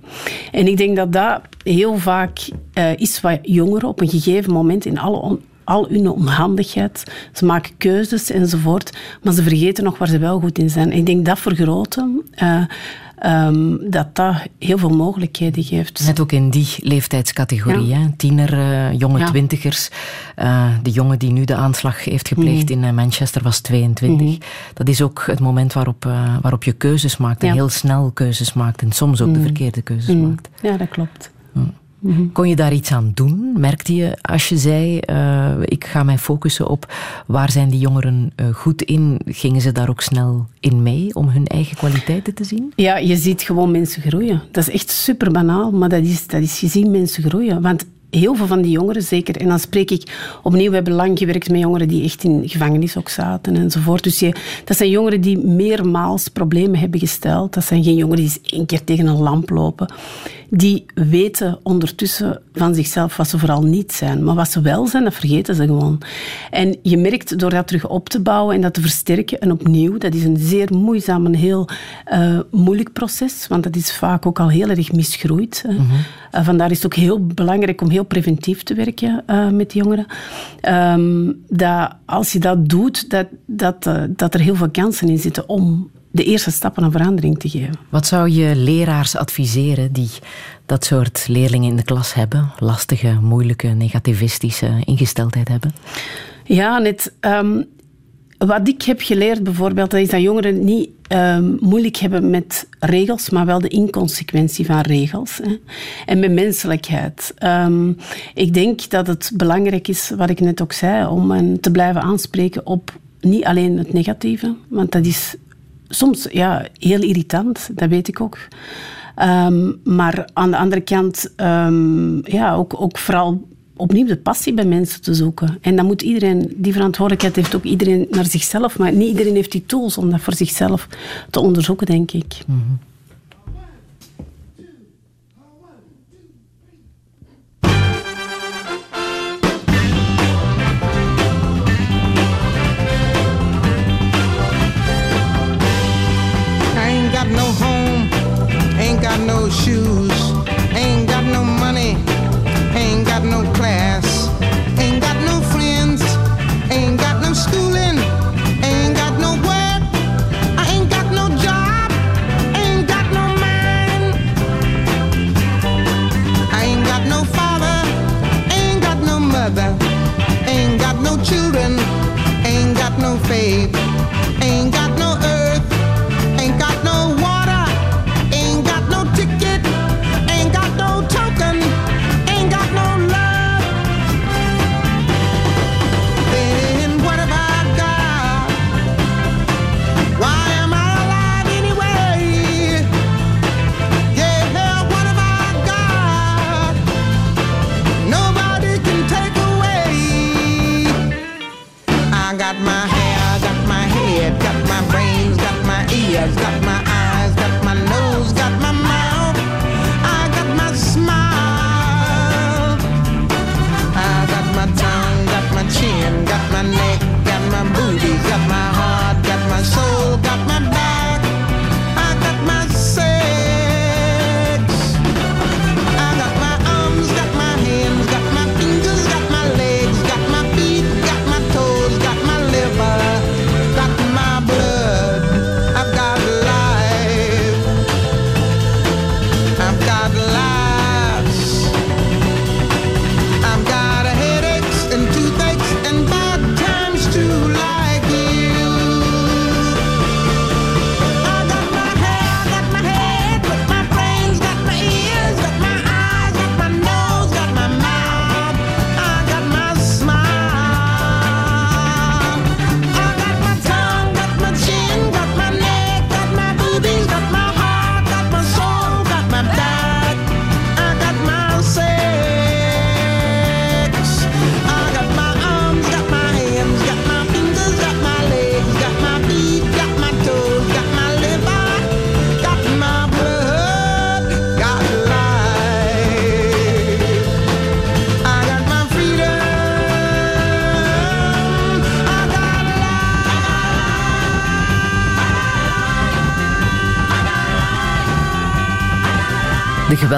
En ik denk dat dat heel vaak uh, is wat jongeren op een gegeven moment in alle al hun onhandigheid. Ze maken keuzes enzovoort, maar ze vergeten nog waar ze wel goed in zijn. Ik denk dat vergroten, uh, um, dat dat heel veel mogelijkheden geeft. Net ook in die leeftijdscategorie, ja. tiener, uh, jonge ja. twintigers. Uh, de jongen die nu de aanslag heeft gepleegd mm. in Manchester was 22. Mm. Dat is ook het moment waarop, waarop je keuzes maakt en heel snel keuzes maakt en soms ook mm. de verkeerde keuzes maakt. Ja, dat klopt. Mhm. Kon je daar iets aan doen? Merkte je als je zei, uh, ik ga mij focussen op waar zijn die jongeren uh, goed in, gingen ze daar ook snel in mee om hun eigen kwaliteiten te zien? Ja, je ziet gewoon mensen groeien. Dat is echt super banaal, maar dat is, dat is je ziet mensen groeien. Want heel veel van die jongeren, zeker. En dan spreek ik opnieuw, we hebben lang gewerkt met jongeren die echt in gevangenis ook zaten enzovoort. Dus je, dat zijn jongeren die meermaals problemen hebben gesteld. Dat zijn geen jongeren die eens één keer tegen een lamp lopen die weten ondertussen van zichzelf wat ze vooral niet zijn. Maar wat ze wel zijn, dat vergeten ze gewoon. En je merkt door dat terug op te bouwen en dat te versterken, en opnieuw, dat is een zeer moeizaam en heel uh, moeilijk proces, want dat is vaak ook al heel erg misgroeid. Mm -hmm. uh, vandaar is het ook heel belangrijk om heel preventief te werken uh, met jongeren. Um, dat als je dat doet, dat, dat, dat er heel veel kansen in zitten om de eerste stappen naar verandering te geven. Wat zou je leraars adviseren die dat soort leerlingen in de klas hebben? Lastige, moeilijke, negativistische ingesteldheid hebben? Ja, net. Um, wat ik heb geleerd bijvoorbeeld, dat is dat jongeren niet um, moeilijk hebben met regels, maar wel de inconsequentie van regels. Hè. En met menselijkheid. Um, ik denk dat het belangrijk is, wat ik net ook zei, om te blijven aanspreken op niet alleen het negatieve, want dat is soms ja, heel irritant, dat weet ik ook. Um, maar aan de andere kant, ja, ook, ook vooral opnieuw de passie bij mensen te zoeken. En dan moet iedereen, die verantwoordelijkheid heeft ook iedereen naar zichzelf, maar niet iedereen heeft die tools om dat voor zichzelf te onderzoeken, denk ik. -hmm.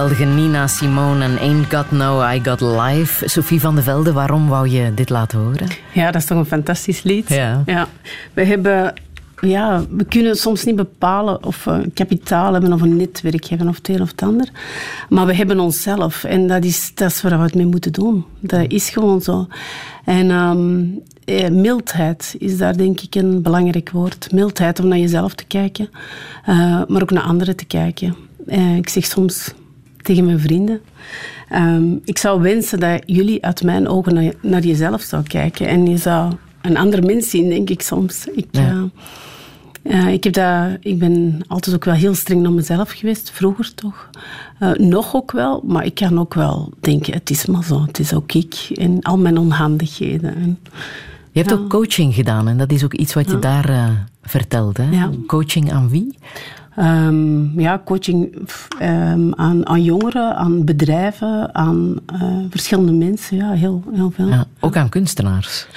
Geweldige Nina Simone en Ain't Got No, I Got Life. Sophie van de Velde, waarom wou je dit laten horen? Ja, dat is toch een fantastisch lied. Ja. ja. We hebben... Ja, we kunnen soms niet bepalen of we een kapitaal hebben of een netwerk hebben of het een of het ander. Maar we hebben onszelf en dat is, dat is waar we het mee moeten doen. Dat is gewoon zo. En ehm, eh, mildheid is daar denk ik een belangrijk woord. Mildheid om naar jezelf te kijken, eh, maar ook naar anderen te kijken. Eh, ik zeg soms tegen mijn vrienden. Ehm, ik zou wensen dat jullie uit mijn ogen naar, naar jezelf zou kijken. En je zou een ander mens zien, denk ik soms. Ik, Ja. eh, eh, ik, heb dat, ik ben altijd ook wel heel streng naar mezelf geweest, vroeger toch. Eh, nog ook wel, maar ik kan ook wel denken, het is maar zo. Het is ook ik en al mijn onhandigheden. En, Je hebt Ja. ook coaching gedaan en dat is ook iets wat je Ja. daar vertelt. Hè? Ja. Coaching aan wie? Ehm, ja, coaching ehm, aan, aan jongeren, aan bedrijven, aan eh, verschillende mensen. Ja, heel, heel veel. Ja, ook aan kunstenaars.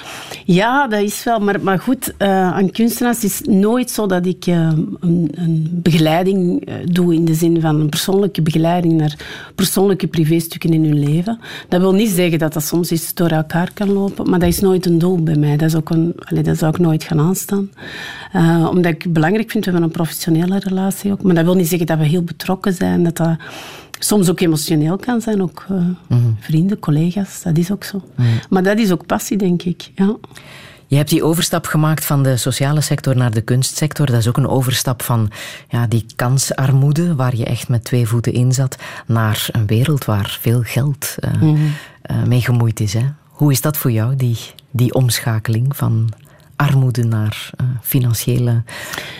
Ja, dat is wel. Maar, maar goed, eh, aan kunstenaars is nooit zo dat ik eh, een, een begeleiding eh, doe in de zin van een persoonlijke begeleiding naar persoonlijke privéstukken in hun leven. Dat wil niet zeggen dat dat soms eens door elkaar kan lopen, maar dat is nooit een doel bij mij. Dat, is ook een, allee, dat zou ik nooit gaan aanstaan. Omdat ik belangrijk vind, we hebben een professionele relatie ook. Maar dat wil niet zeggen dat we heel betrokken zijn, dat dat soms ook emotioneel kan zijn. Ook eh, vrienden, collega's, dat is ook zo. Maar dat is ook passie, denk ik. Ja. Je hebt die overstap gemaakt van de sociale sector naar de kunstsector. Dat is ook een overstap van ja, die kansarmoede, waar je echt met twee voeten in zat, naar een wereld waar veel geld eh, Mhm. eh, mee gemoeid is. Hè? Hoe is dat voor jou, die, die omschakeling van armoede naar eh, financiële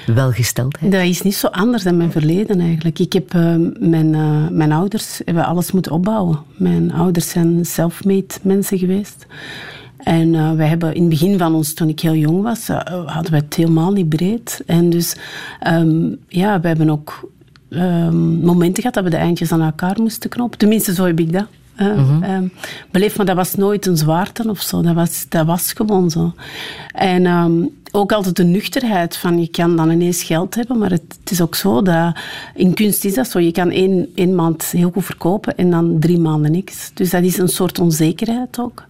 welgesteldheid? Dat is niet zo anders dan mijn verleden eigenlijk. Ik heb, eh, mijn, eh, mijn ouders hebben alles moeten opbouwen. Mijn ouders zijn self-made mensen geweest. En eh, wij hebben in het begin van ons, toen ik heel jong was, hadden we het helemaal niet breed. En dus, ehm, ja, we hebben ook ehm, momenten gehad dat we de eindjes aan elkaar moesten knopen. Tenminste, zo heb ik dat. Eh, Mhm. ehm, beleefd, maar dat was nooit een zwaarte of zo. Dat was, dat was gewoon zo. En ehm, ook altijd de nuchterheid van je kan dan ineens geld hebben, maar het, is ook zo dat in kunst is dat zo. Je kan één, één maand heel goed verkopen en dan drie maanden niks. Dus dat is een soort onzekerheid ook.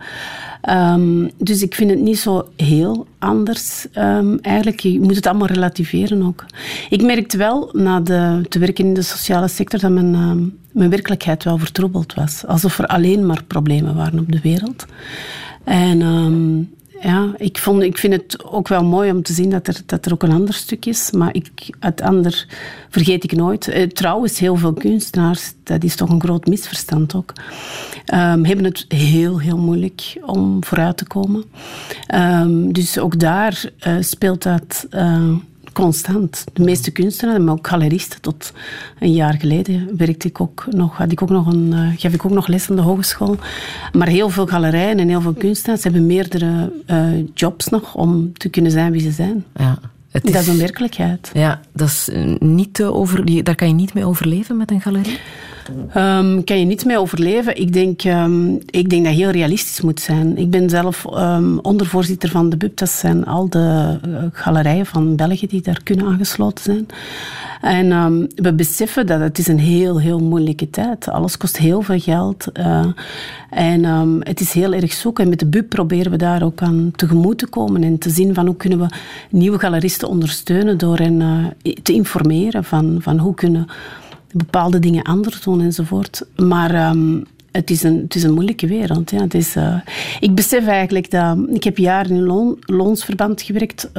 Ehm, dus ik vind het niet zo heel anders. Ehm, eigenlijk, je moet het allemaal relativeren ook. Ik merkte wel, na de, te werken in de sociale sector, dat mijn, ehm, mijn werkelijkheid wel vertroebeld was. Alsof er alleen maar problemen waren op de wereld. En ja, ik, vond, ik vind het ook wel mooi om te zien dat er, dat er ook een ander stuk is. Maar ik, het ander vergeet ik nooit. Eh, trouwens, heel veel kunstenaars, dat is toch een groot misverstand ook, ehm, hebben het heel, heel moeilijk om vooruit te komen. Ehm, dus ook daar eh, speelt dat eh, constant. De meeste kunstenaars, maar ook galeristen. Tot een jaar geleden werkte ik ook nog, had ik ook nog een, eh, gaf ik ook nog les aan de hogeschool. Maar heel veel galerijen en heel veel kunstenaars hebben meerdere eh, jobs nog om te kunnen zijn wie ze zijn. Ja, het Dat is een werkelijkheid. Ja, dat is eh, niet te over, daar kan je niet mee overleven met een galerie? Ehm, kan je niet mee overleven? Ik denk, ehm, ik denk dat je heel realistisch moet zijn. Ik ben zelf ehm, ondervoorzitter van de BUB. Dat zijn al de eh, galerijen van België die daar kunnen aangesloten zijn. En ehm, we beseffen dat het is een heel, heel moeilijke tijd. Alles kost heel veel geld. eh, en ehm, het is heel erg zoeken. En met de BUB proberen we daar ook aan tegemoet te komen en te zien van hoe kunnen we nieuwe galeristen ondersteunen door hen eh, te informeren van, van hoe kunnen bepaalde dingen anders doen enzovoort. Maar ehm, het, is een, het is een moeilijke wereld. Ja. Het is, eh, ik besef eigenlijk dat... Ik heb jaren in loon, loonsverband gewerkt.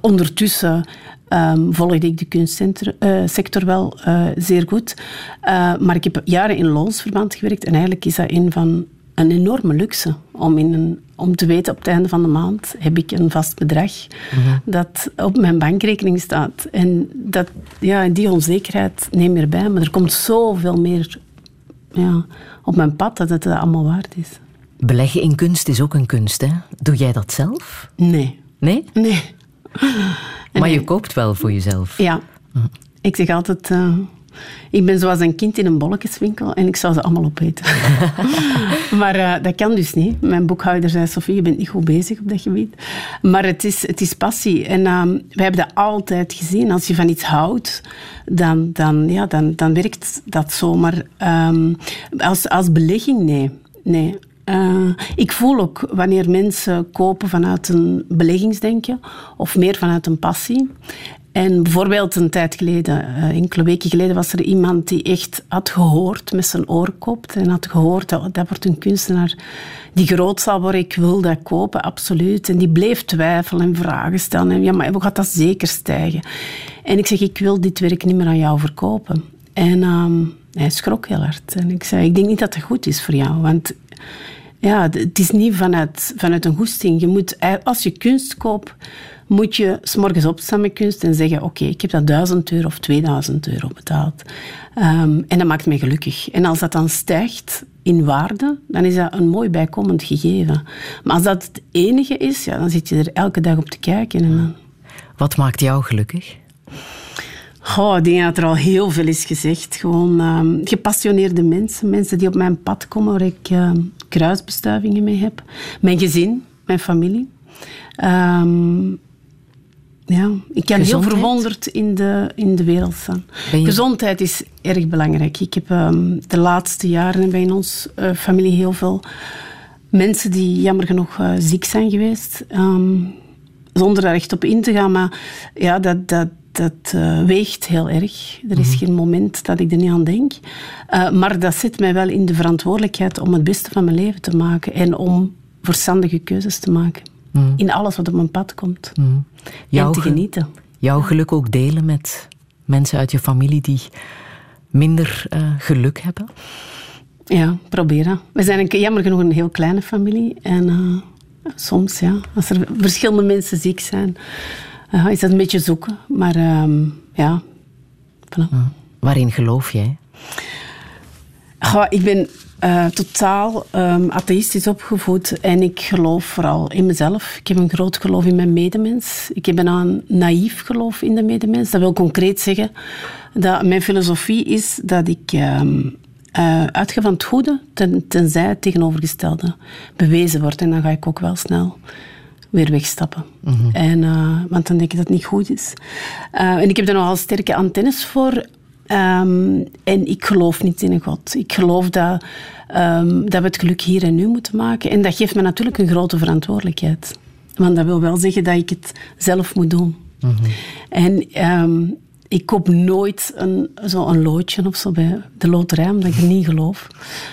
Ondertussen ehm, volgde ik de kunstsector wel eh, zeer goed. Eh, maar ik heb jaren in loonsverband gewerkt. En eigenlijk is dat een van een enorme luxe om, in een, om te weten op het einde van de maand heb ik een vast bedrag dat op mijn bankrekening staat. En dat, ja, die onzekerheid neem je erbij, maar er komt zoveel meer ja, op mijn pad dat het allemaal waard is. Beleggen in kunst is ook een kunst, hè? Doe jij dat zelf? Nee. Nee? Nee. Maar je koopt wel voor jezelf. Ja. Ik zeg altijd, eh, Ik ben zoals een kind in een bolletjeswinkel en ik zou ze allemaal opeten. maar eh, dat kan dus niet. Mijn boekhouder zei, Sofie, je bent niet goed bezig op dat gebied. Maar het is, het is passie. En uh, we hebben dat altijd gezien. Als je van iets houdt, dan, dan, ja, dan, dan werkt dat zo. Maar um, als, als belegging, nee. nee. Uh, ik voel ook wanneer mensen kopen vanuit een beleggingsdenken of meer vanuit een passie. En bijvoorbeeld een tijd geleden, uh, enkele weken geleden, was er iemand die echt had gehoord, met zijn oor koopt, en had gehoord dat dat wordt een kunstenaar die groot zal worden, ik wil dat kopen, absoluut. En die bleef twijfelen en vragen stellen. En ja, maar hoe gaat dat zeker stijgen? En ik zeg, ik wil dit werk niet meer aan jou verkopen. En um, hij schrok heel hard. En ik zei, ik denk niet dat het goed is voor jou, want ja, het is niet vanuit, vanuit een goesting. Je moet, als je kunst koopt, moet je s'morgens opstaan met kunst en zeggen: Oké, ik heb dat 1000 euro of 2000 euro betaald. Um, en dat maakt mij gelukkig. En als dat dan stijgt in waarde, dan is dat een mooi bijkomend gegeven. Maar als dat het enige is, ja, dan zit je er elke dag op te kijken. En dan... Wat maakt jou gelukkig? Oh, ik denk dat er al heel veel is gezegd. Gewoon um, gepassioneerde mensen. Mensen die op mijn pad komen waar ik uh, kruisbestuivingen mee heb. Mijn gezin, mijn familie. Um, ja, ik kan heel verwonderd in de, in de wereld staan. Gezondheid is erg belangrijk. Ik heb um, de laatste jaren bij in onze uh, familie heel veel mensen die jammer genoeg uh, ziek zijn geweest. Um, zonder daar echt op in te gaan. Maar ja, dat, dat, dat uh, weegt heel erg. Er is mm. geen moment dat ik er niet aan denk. Uh, maar dat zet mij wel in de verantwoordelijkheid om het beste van mijn leven te maken en om verstandige keuzes te maken. Mm. In alles wat op mijn pad komt. Mm. en te genieten. Jouw geluk ook delen met mensen uit je familie die minder uh, geluk hebben? Ja, proberen. We zijn een, jammer genoeg een heel kleine familie. En soms, ja, als er verschillende mensen ziek zijn, uh, is dat een beetje zoeken. Maar uh, ja. Voilà. Waarin geloof jij? Goh, ik ben uh, totaal um, atheïstisch opgevoed en ik geloof vooral in mezelf. Ik heb een groot geloof in mijn medemens. Ik heb een naïef geloof in de medemens. Dat wil concreet zeggen dat mijn filosofie is dat ik um, uh, uitga van het goede ten, tenzij het tegenovergestelde bewezen wordt. En dan ga ik ook wel snel weer wegstappen. Mm en, uh, want dan denk ik dat het niet goed is. Uh, en ik heb er nogal sterke antennes voor. Um, en ik geloof niet in een God. Ik geloof dat, um, dat we het geluk hier en nu moeten maken. En dat geeft me natuurlijk een grote verantwoordelijkheid. Want dat wil wel zeggen dat ik het zelf moet doen. Mm -hmm. En um, ik koop nooit een, zo een loodje of zo bij de loterij, omdat ik er niet geloof.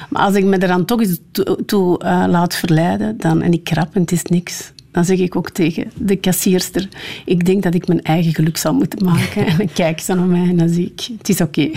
Maar als ik me er dan toch eens toe, toe uh, laat verleiden dan, en ik krap en het is niks, dan zeg ik ook tegen de kassierster, ik denk dat ik mijn eigen geluk zal moeten maken. En dan kijkt ze naar mij en dan zie ik, het is oké.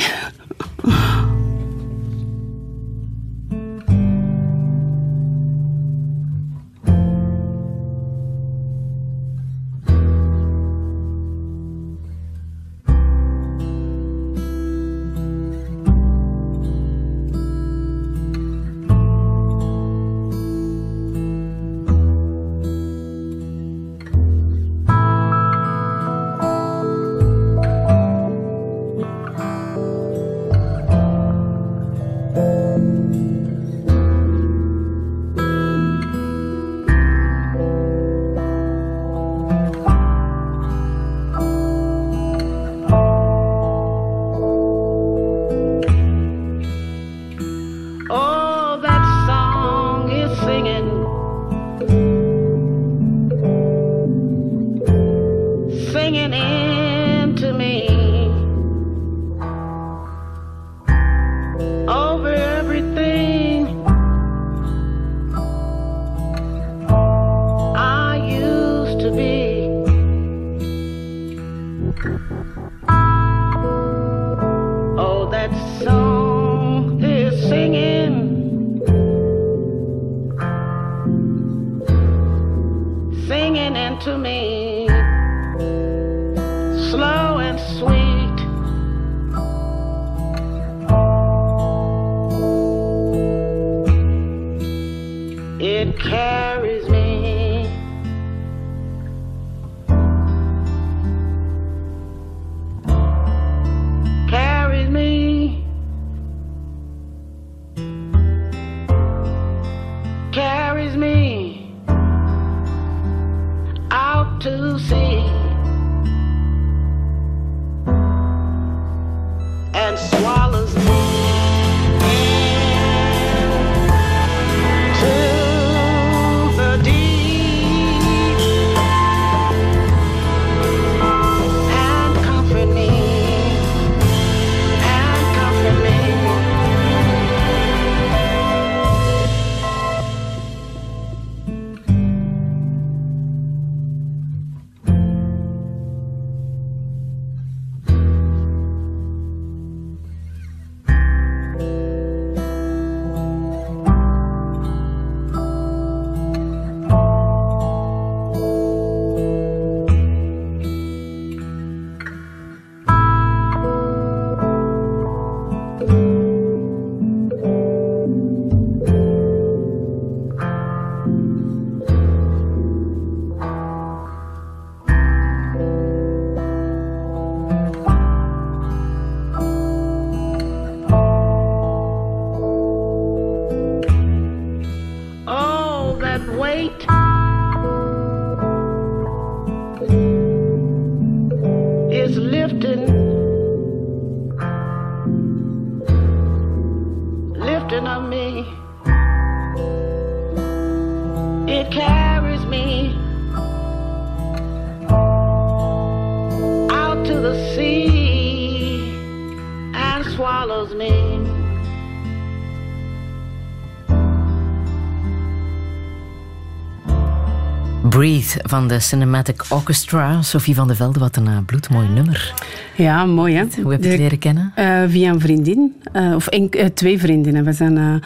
Van de Cinematic Orchestra. Sophie van der Velde, wat een uh, bloedmooi nummer. Ja, mooi hè. Hoe heb je het leren kennen? Uh, via een vriendin. Uh, of een, twee vriendinnen. We zijn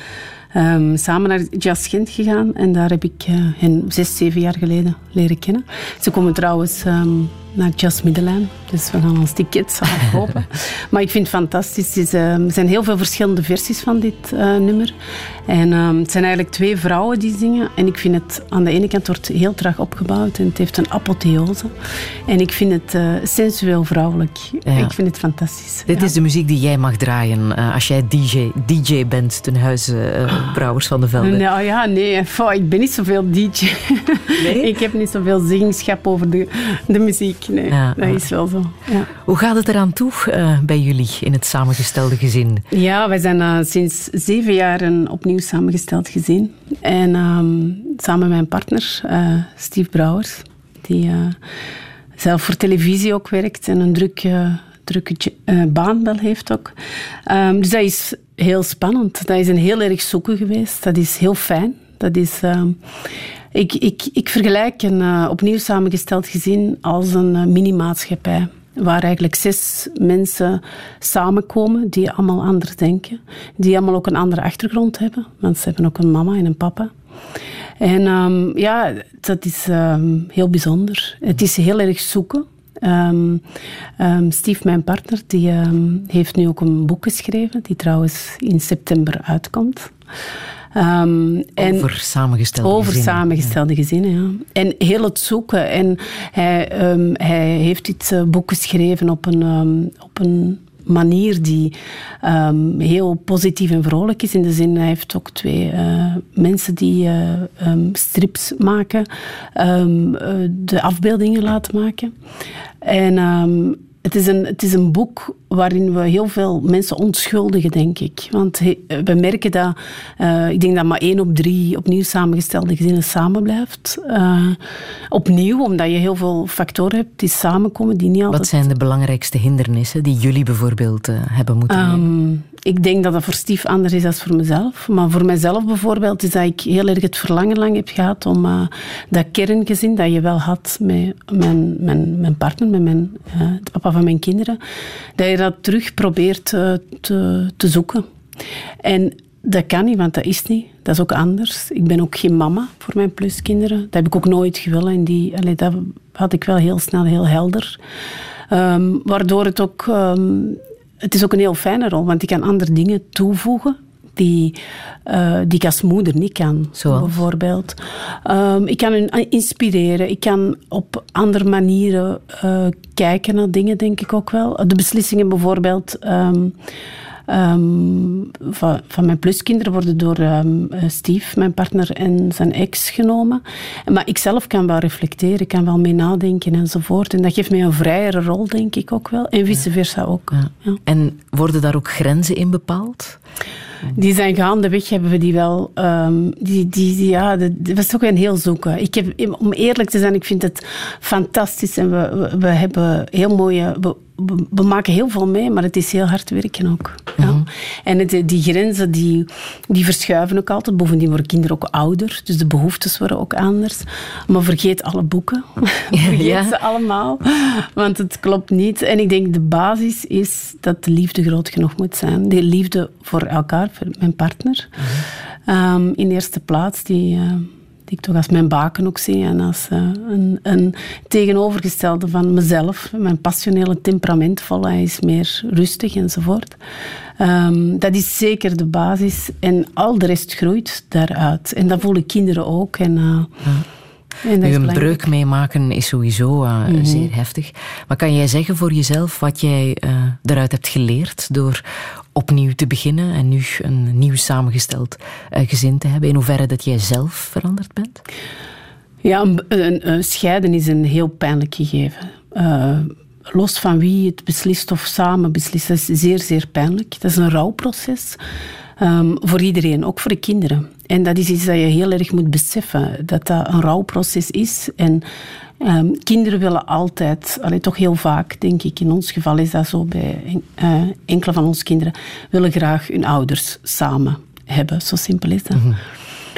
um, samen naar Jazz Gent gegaan. En daar heb ik hen zes, zeven jaar geleden leren kennen. Ze komen trouwens um, naar Jazz Middelijn. Dus we gaan ons tickets kopen. maar ik vind het fantastisch. Is, uh, er zijn heel veel verschillende versies van dit uh, nummer. En uh, het zijn eigenlijk twee vrouwen die zingen. En ik vind het aan de ene kant wordt heel traag opgebouwd. En het heeft een apotheose. En ik vind het uh, sensueel vrouwelijk. Ja. Ik vind het fantastisch. Dit ja. is de muziek die jij mag draaien als jij DJ, DJ bent ten huize Brouwers van de Velde. Nou ja, nee. Ik ben niet zoveel DJ. Nee? ik heb niet zoveel zeggenschap over de, de muziek. Nee, Ja, dat is wel zo. Ja. Hoe gaat het eraan toe uh, bij jullie in het samengestelde gezin? Ja, wij zijn uh, sinds zeven jaar een opnieuw samengesteld gezin. En um, samen met mijn partner, uh, Steve Brouwers, die zelf voor televisie ook werkt en een druk, drukke baan wel heeft ook. Um, dus dat is heel spannend. Dat is een heel erg zoeken geweest. Dat is heel fijn. Dat is... Ik, ik, ik vergelijk een uh, opnieuw samengesteld gezin als een uh, mini-maatschappij. Waar eigenlijk zes mensen samenkomen die allemaal anders denken. Die allemaal ook een andere achtergrond hebben. Want ze hebben ook een mama en een papa. En um, ja, dat is um, heel bijzonder. Het is heel erg zoeken. Um, Steve, mijn partner, die heeft nu ook een boek geschreven, die trouwens in september uitkomt. Um, en over samengestelde over gezinnen. samengestelde ja. gezinnen, ja. En heel het zoeken. En hij, um, hij heeft dit uh, boek geschreven op een, um, op een manier die heel positief en vrolijk is. In de zin, hij heeft ook twee uh, mensen die uh, strips maken, de afbeeldingen laten maken. En het is, een, het is een boek waarin we heel veel mensen onschuldigen, denk ik. Want we merken dat, uh, ik denk dat maar één op drie opnieuw samengestelde gezinnen samen blijft. Uh, opnieuw, omdat je heel veel factoren hebt die samenkomen, die niet altijd... Wat zijn de belangrijkste hindernissen die jullie bijvoorbeeld uh, hebben moeten um, Ik denk dat dat voor Steve anders is dan voor mezelf. Maar voor mezelf bijvoorbeeld is dat ik heel erg het verlangen lang heb gehad om dat kerngezin dat je wel had met mijn, mijn, mijn partner, met mijn, de van mijn kinderen, dat je dat terug probeert uh, te, te zoeken. En dat kan niet, want dat is niet. Dat is ook anders. Ik ben ook geen mama voor mijn pluskinderen. Dat heb ik ook nooit gewild. En die, dat had ik wel heel snel, heel helder. Um, waardoor het ook... Um, het is ook een heel fijne rol, want ik kan andere dingen toevoegen die, uh, die ik als moeder niet kan. Zoals? Bijvoorbeeld. Um, ik kan hun inspireren. Ik kan op andere manieren uh, kijken naar dingen, denk ik ook wel. De beslissingen bijvoorbeeld... Um, Um, van, van, mijn pluskinderen worden door um, Steve, mijn partner, en zijn ex genomen. Maar ik zelf kan wel reflecteren, ik kan wel mee nadenken enzovoort. En dat geeft mij een vrijere rol, denk ik ook wel. En vice versa ook. Ja. Ja. En worden daar ook grenzen in bepaald? Die zijn gaandeweg, hebben we die wel. Um, die, die, ja, dat was ook een heel zoeken. Ik heb, om eerlijk te zijn, ik vind het fantastisch. En we, we, hebben heel mooie... we maken heel veel mee, maar het is heel hard werken ook. Ja. Mm -hmm. En het, die grenzen die, die verschuiven ook altijd. Bovendien worden kinderen ook ouder, dus de behoeftes worden ook anders. Maar vergeet alle boeken. vergeet ja. ze allemaal, want het klopt niet. En ik denk de basis is dat de liefde groot genoeg moet zijn. De liefde voor elkaar, voor mijn partner. Mm -hmm. um, in eerste plaats, die... Uh, die ik toch als mijn baken ook zie en als uh, een, een, tegenovergestelde van mezelf. Mijn passionele temperamentvol, hij is meer rustig enzovoort. Um, dat is zeker de basis en al de rest groeit daaruit. En dat voelen kinderen ook. En, uh, ja. En nu een breuk meemaken is sowieso uh, mm -hmm. zeer heftig. Maar kan jij zeggen voor jezelf wat jij uh, eruit hebt geleerd door opnieuw te beginnen en nu een nieuw samengesteld uh, gezin te hebben? In hoeverre dat jij zelf veranderd bent? Ja, een, scheiden is een heel pijnlijk gegeven. Uh, los van wie het beslist of samen beslist, dat is zeer, zeer pijnlijk. Dat is een rouwproces. Um, voor iedereen, ook voor de kinderen. En dat is iets dat je heel erg moet beseffen, dat dat een rouwproces is. En um, kinderen willen altijd, allee, toch heel vaak, denk ik, in ons geval is dat zo bij uh, enkele van onze kinderen, willen graag hun ouders samen hebben. Zo simpel is dat. Mm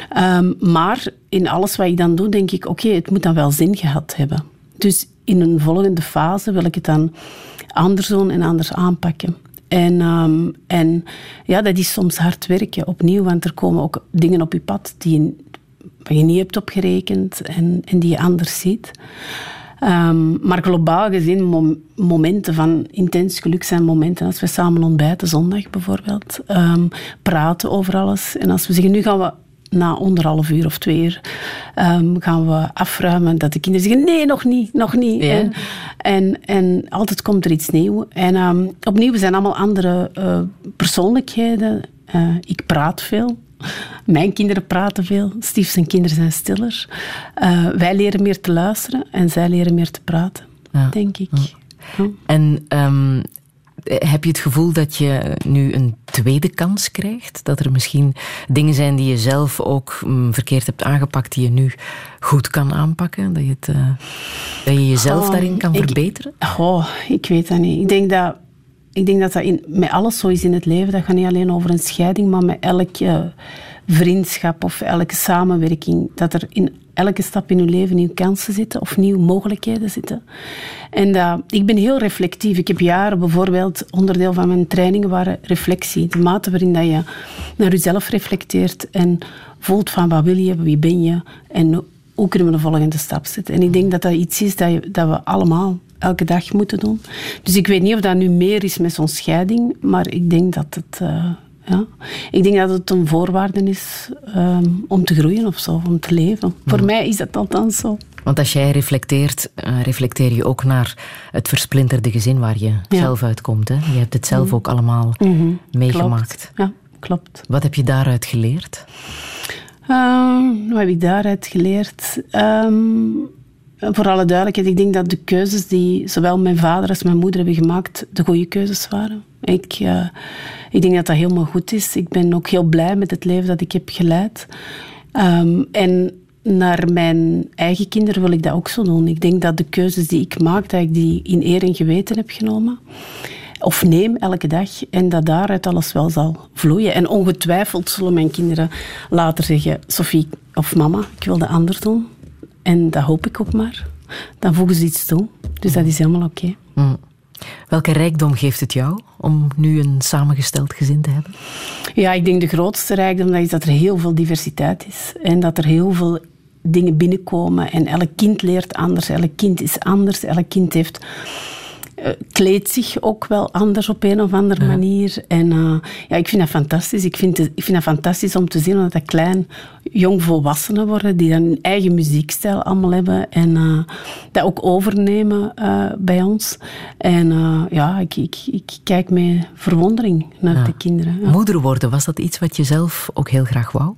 -hmm. um, maar in alles wat ik dan doe, denk ik, oké, okay, het moet dan wel zin gehad hebben. Dus in een volgende fase wil ik het dan anders doen en anders aanpakken. En, um, en ja, dat is soms hard werken opnieuw, want er komen ook dingen op je pad die je, waar je niet hebt opgerekend en, en die je anders ziet. Um, maar globaal gezien, mom momenten van intens geluk zijn momenten als we samen ontbijten, zondag bijvoorbeeld. Um, praten over alles. En als we zeggen, nu gaan we na anderhalf uur of twee uur um, gaan we afruimen. Dat de kinderen zeggen, nee, nog niet, nog niet. Ja. En, en, en altijd komt er iets nieuws. En um, opnieuw, we zijn allemaal andere uh, persoonlijkheden. Uh, ik praat veel. Mijn kinderen praten veel. Steve zijn kinderen zijn stiller. Uh, wij leren meer te luisteren en zij leren meer te praten, ja. denk ik. Ja. En um, heb je het gevoel dat je nu een tweede kans krijgt? Dat er misschien dingen zijn die je zelf ook um, verkeerd hebt aangepakt, die je nu goed kan aanpakken? Dat je, het, uh, dat je jezelf oh, daarin kan ik, verbeteren? Oh, ik weet dat niet. Ik denk dat ik denk dat dat in, met alles zo is in het leven. Dat gaat niet alleen over een scheiding, maar met elke vriendschap of elke samenwerking. Dat er in elke stap in uw leven nieuwe kansen zitten of nieuwe mogelijkheden zitten. En ik ben heel reflectief. Ik heb jaren bijvoorbeeld, onderdeel van mijn trainingen waren reflectie. De mate waarin dat je naar jezelf reflecteert en voelt van wat wil je, wie ben je en hoe kunnen we de volgende stap zetten. En ik denk dat dat iets is dat, dat we allemaal elke dag moeten doen. Dus ik weet niet of dat nu meer is met zo'n scheiding, maar ik denk dat het... Uh, ja. Ik denk dat het een voorwaarde is um, om te groeien of zo, om te leven. Mm. Voor mij is dat althans zo. Want als jij reflecteert, uh, reflecteer je ook naar het versplinterde gezin waar je ja. zelf uitkomt. Hè? Je hebt het zelf mm. ook allemaal Mhm. -hmm. meegemaakt. Klopt. Ja, klopt. Wat heb je daaruit geleerd? Um, wat heb ik daaruit geleerd? Um, voor alle duidelijkheid, ik denk dat de keuzes die zowel mijn vader als mijn moeder hebben gemaakt, de goede keuzes waren. Ik, uh, ik denk dat dat helemaal goed is. Ik ben ook heel blij met het leven dat ik heb geleid. Um, en naar mijn eigen kinderen wil ik dat ook zo doen. Ik denk dat de keuzes die ik maak, dat ik die in eer en geweten heb genomen. Of neem elke dag. En dat daaruit alles wel zal vloeien. En ongetwijfeld zullen mijn kinderen later zeggen... Sophie of mama, ik wil dat anders doen. En dat hoop ik ook maar. Dan voegen ze iets toe. Dus dat is helemaal oké. Okay. Mm. Welke rijkdom geeft het jou om nu een samengesteld gezin te hebben? Ja, ik denk de grootste rijkdom is dat er heel veel diversiteit is. En dat er heel veel dingen binnenkomen. En elk kind leert anders. Elk kind is anders. Elk kind heeft uh, kleedt zich ook wel anders op een of andere ja. manier. En uh, ja, ik vind dat fantastisch. Ik vind, het, ik vind dat fantastisch om te zien dat dat klein, jong volwassenen worden, die dan hun eigen muziekstijl allemaal hebben en uh, dat ook overnemen bij ons. En ja, ik, ik, ik, kijk met verwondering naar ja. de kinderen. Ja. Moeder worden, was dat iets wat je zelf ook heel graag wou?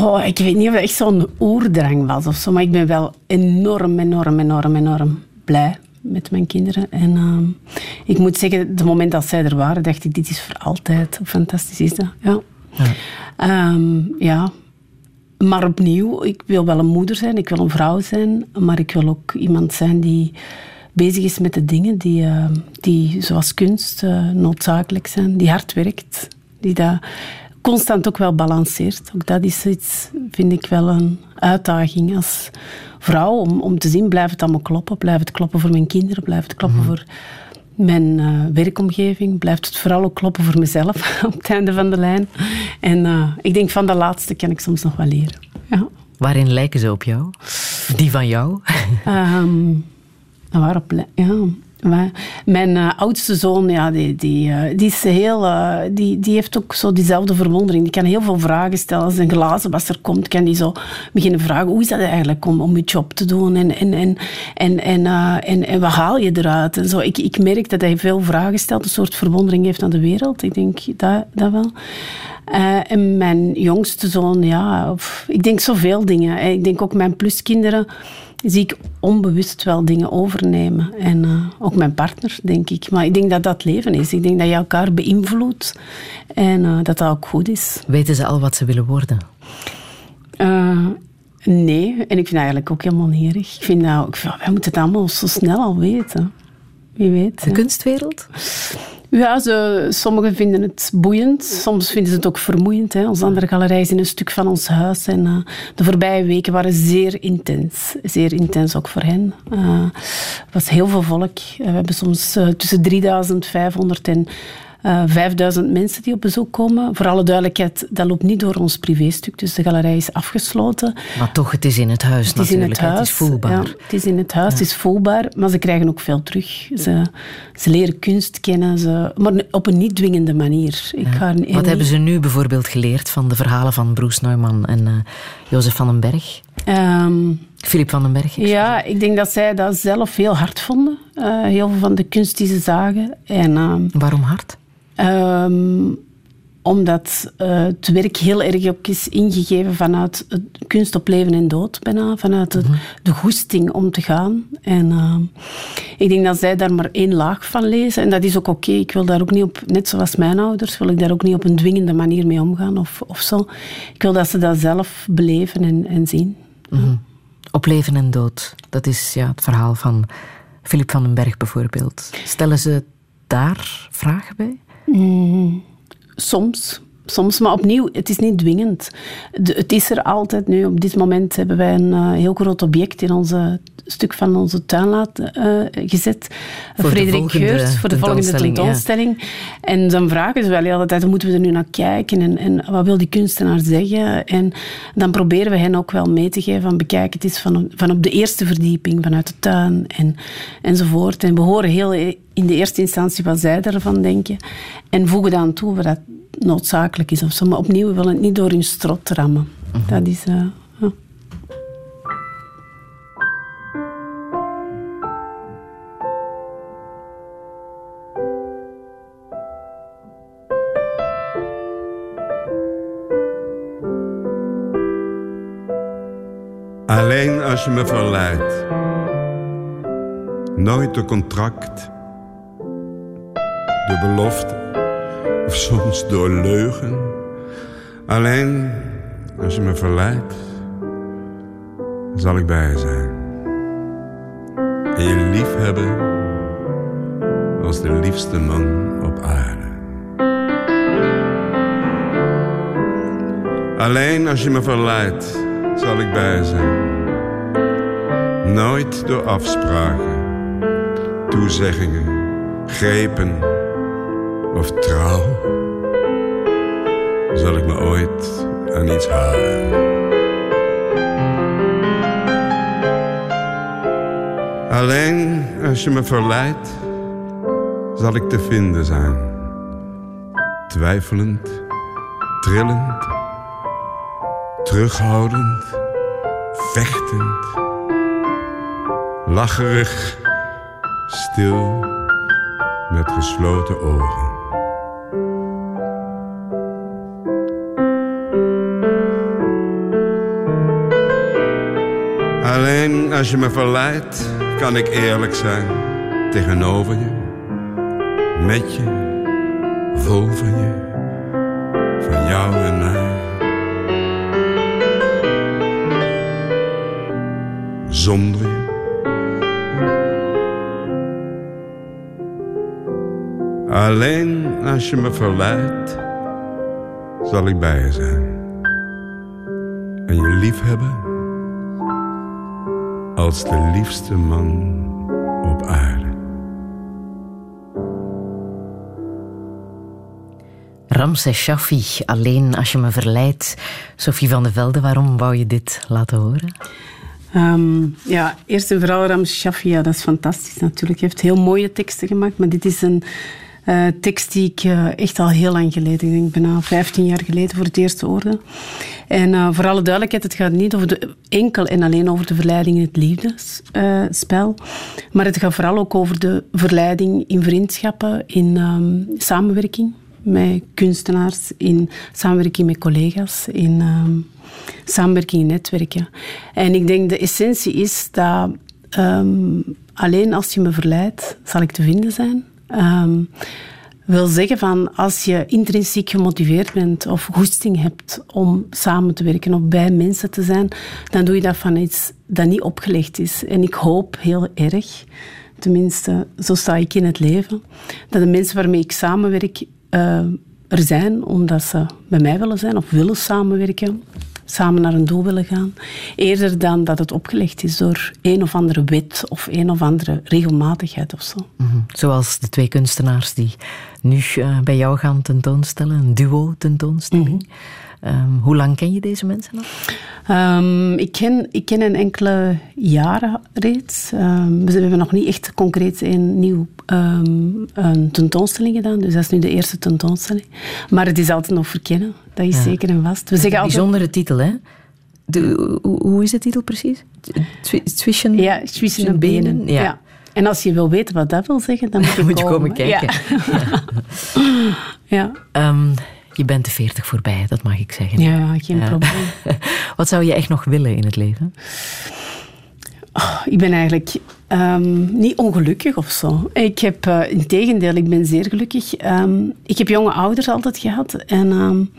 Oh, ik weet niet of het echt zo'n oerdrang was of zo, maar ik ben wel enorm, enorm, enorm, enorm blij met mijn kinderen. En uh, ik moet zeggen, het moment dat zij er waren, dacht ik, dit is voor altijd. Fantastisch is dat, ja. Ja. Um, ja. Maar opnieuw, ik wil wel een moeder zijn, ik wil een vrouw zijn, maar ik wil ook iemand zijn die bezig is met de dingen die, uh, die zoals kunst, uh, noodzakelijk zijn, die hard werkt, die dat constant ook wel balanceert. Ook dat is iets, vind ik wel een uitdaging als vrouw, om, om te zien, blijft het allemaal kloppen? Blijft het kloppen voor mijn kinderen? Blijft het kloppen mm -hmm. voor mijn uh, werkomgeving? Blijft het vooral ook kloppen voor mezelf op het einde van de lijn? En uh, ik denk van de laatste kan ik soms nog wel leren. Ja. Waarin lijken ze op jou? Die van jou? um, waarop, ja. Mijn eh, oudste zoon, ja, die, die, eh, die, is heel, eh, die, die heeft ook zo diezelfde verwondering. Die kan heel veel vragen stellen. Als een glazenwasser komt, kan die zo beginnen vragen. Hoe is dat eigenlijk om, om je job te doen? En, en, en, en, en, en, en wat haal je eruit? En zo. Ik, ik merk dat hij veel vragen stelt. Een soort verwondering heeft aan de wereld. Ik denk dat, dat wel. en mijn jongste zoon, ja, ik denk zoveel dingen. Ik denk ook mijn pluskinderen zie ik onbewust wel dingen overnemen. En uh, ook mijn partner, denk ik. Maar ik denk dat dat leven is. Ik denk dat je elkaar beïnvloedt en uh, dat dat ook goed is. Weten ze al wat ze willen worden? Uh, nee, en ik vind dat eigenlijk ook helemaal niet erg. Ik vind dat, vind, wij moeten het allemaal zo snel al weten. Wie weet. De kunstwereld? Ja, ze, sommigen vinden het boeiend, soms vinden ze het ook vermoeiend. Hè. Onze andere galerij is in een stuk van ons huis. En uh, de voorbije weken waren zeer intens. Zeer intens ook voor hen. Uh, was heel veel volk. we hebben soms tussen 3500 en uh, 5000 mensen die op bezoek komen. Voor alle duidelijkheid, dat loopt niet door ons privéstuk, dus de galerij is afgesloten. Maar toch, het is in het huis het natuurlijk. Is in het, huis, het is voelbaar. Ja, het is in het huis, ja. het is voelbaar, maar ze krijgen ook veel terug. Ze, ze leren kunst kennen, ze, maar op een niet dwingende manier. Ik ja. ga Wat hebben ze nu bijvoorbeeld geleerd van de verhalen van Bruce Neumann en uh, Jozef van den Berg? Um, Philip van den Berg. Ja, ik denk dat zij dat zelf heel hard vonden. Uh, heel veel van de kunst die ze zagen. En, uh, Waarom hard? Um, omdat uh, het werk heel erg ook is ingegeven vanuit het kunst op leven en dood, bijna. Vanuit het, -hmm. de goesting om te gaan. En uh, ik denk dat zij daar maar één laag van lezen. En dat is ook oké. Okay. Ik wil daar ook niet op, net zoals mijn ouders, wil ik daar ook niet op een dwingende manier mee omgaan of, of zo. Ik wil dat ze dat zelf beleven en, en zien. Mm -hmm. Op leven en dood. Dat is ja, het verhaal van Philip van den Berg bijvoorbeeld. Stellen ze daar vragen bij? Mm, soms. Soms, maar opnieuw, het is niet dwingend. De, het is er altijd. Nu, op dit moment hebben wij een uh, heel groot object in onze stuk van onze tuin laten, uh, gezet. Voor Frederik Geurt, voor de volgende tentoonstelling. Ja. En dan vragen ze wel heel de tijd, moeten we er nu naar kijken? En, en wat wil die kunstenaar zeggen? En dan proberen we hen ook wel mee te geven van bekijk, het is van, van op de eerste verdieping, vanuit de tuin en, enzovoort. En we horen heel in de eerste instantie wat zij ervan denken. En voegen dan toe wat dat noodzakelijk is of zo. Maar opnieuw, we willen het niet door hun strot rammen. Uh -huh. Dat is... Uh, ja. Alleen als je me verleidt. Nooit de contract. De belofte. Of soms door leugen. Alleen als je me verleidt. Zal ik bij je zijn. En je lief hebben. Als de liefste man op aarde. Alleen als je me verleidt zal ik bij zijn. Nooit door afspraken, toezeggingen, grepen of trouw. Zal ik me ooit aan iets houden. Alleen als je me verleidt, zal ik te vinden zijn. Twijfelend, trillend terughoudend, vechtend, lacherig, stil, met gesloten ogen. Alleen als je me verleidt, kan ik eerlijk zijn tegenover je, met je, vol van je, van jou en mij. zonder je. Alleen als je me verleidt, zal ik bij je zijn. En je lief hebben als de liefste man op aarde. Ramses Shaffi, alleen als je me verleidt. Sophie van de Velde, waarom wou je dit laten horen? Ehm, ja, eerst en vooral Ramses Shaffi, ja, dat is fantastisch natuurlijk. Hij heeft heel mooie teksten gemaakt, maar dit is een uh, tekst die ik uh, echt al heel lang geleden, ik denk bijna 15 jaar geleden, voor het eerst hoorde. En uh, voor alle duidelijkheid, het gaat niet over de, enkel en alleen over de verleiding in het liefdespel, maar het gaat vooral ook over de verleiding in vriendschappen, in um, samenwerking met kunstenaars, in samenwerking met collega's, in um, samenwerking in netwerken. En ik denk de essentie is dat um, alleen als je me verleidt, zal ik te vinden zijn. Um, wil zeggen van als je intrinsiek gemotiveerd bent of goesting hebt om samen te werken of bij mensen te zijn, dan doe je dat van iets dat niet opgelegd is. En ik hoop heel erg, tenminste zo sta ik in het leven, dat de mensen waarmee ik samenwerk uh, er zijn omdat ze bij mij willen zijn of willen samenwerken samen naar een doel willen gaan. Eerder dan dat het opgelegd is door een of andere wet of een of andere regelmatigheid of zo. Mm -hmm. Zoals de twee kunstenaars die nu uh, bij jou gaan tentoonstellen, een duo tentoonstelling. Mm -hmm. Um, hoe lang ken je deze mensen al? Um, ik, ken, ik ken hen enkele jaren reeds. Um, we hebben nog niet echt concreet een nieuw um, een tentoonstelling gedaan. Dus dat is nu de eerste tentoonstelling. Maar het is altijd nog verkennen. Dat is ja. zeker en vast. We zeggen een bijzondere titel, hè? De, hoe is de titel precies? Zwischen Ja, zwischen benen. benen. Ja. ja. En als je wil weten wat dat wil zeggen, dan moet je, moet je komen. komen kijken. Ja. ja. Um, je bent de veertig voorbij, dat mag ik zeggen. Ja, geen ja. probleem. Wat zou je echt nog willen in het leven? Oh, ik ben eigenlijk um, niet ongelukkig of zo. Ik heb, uh, in tegendeel, ik ben zeer gelukkig. Um, ik heb jonge ouders altijd gehad. En um,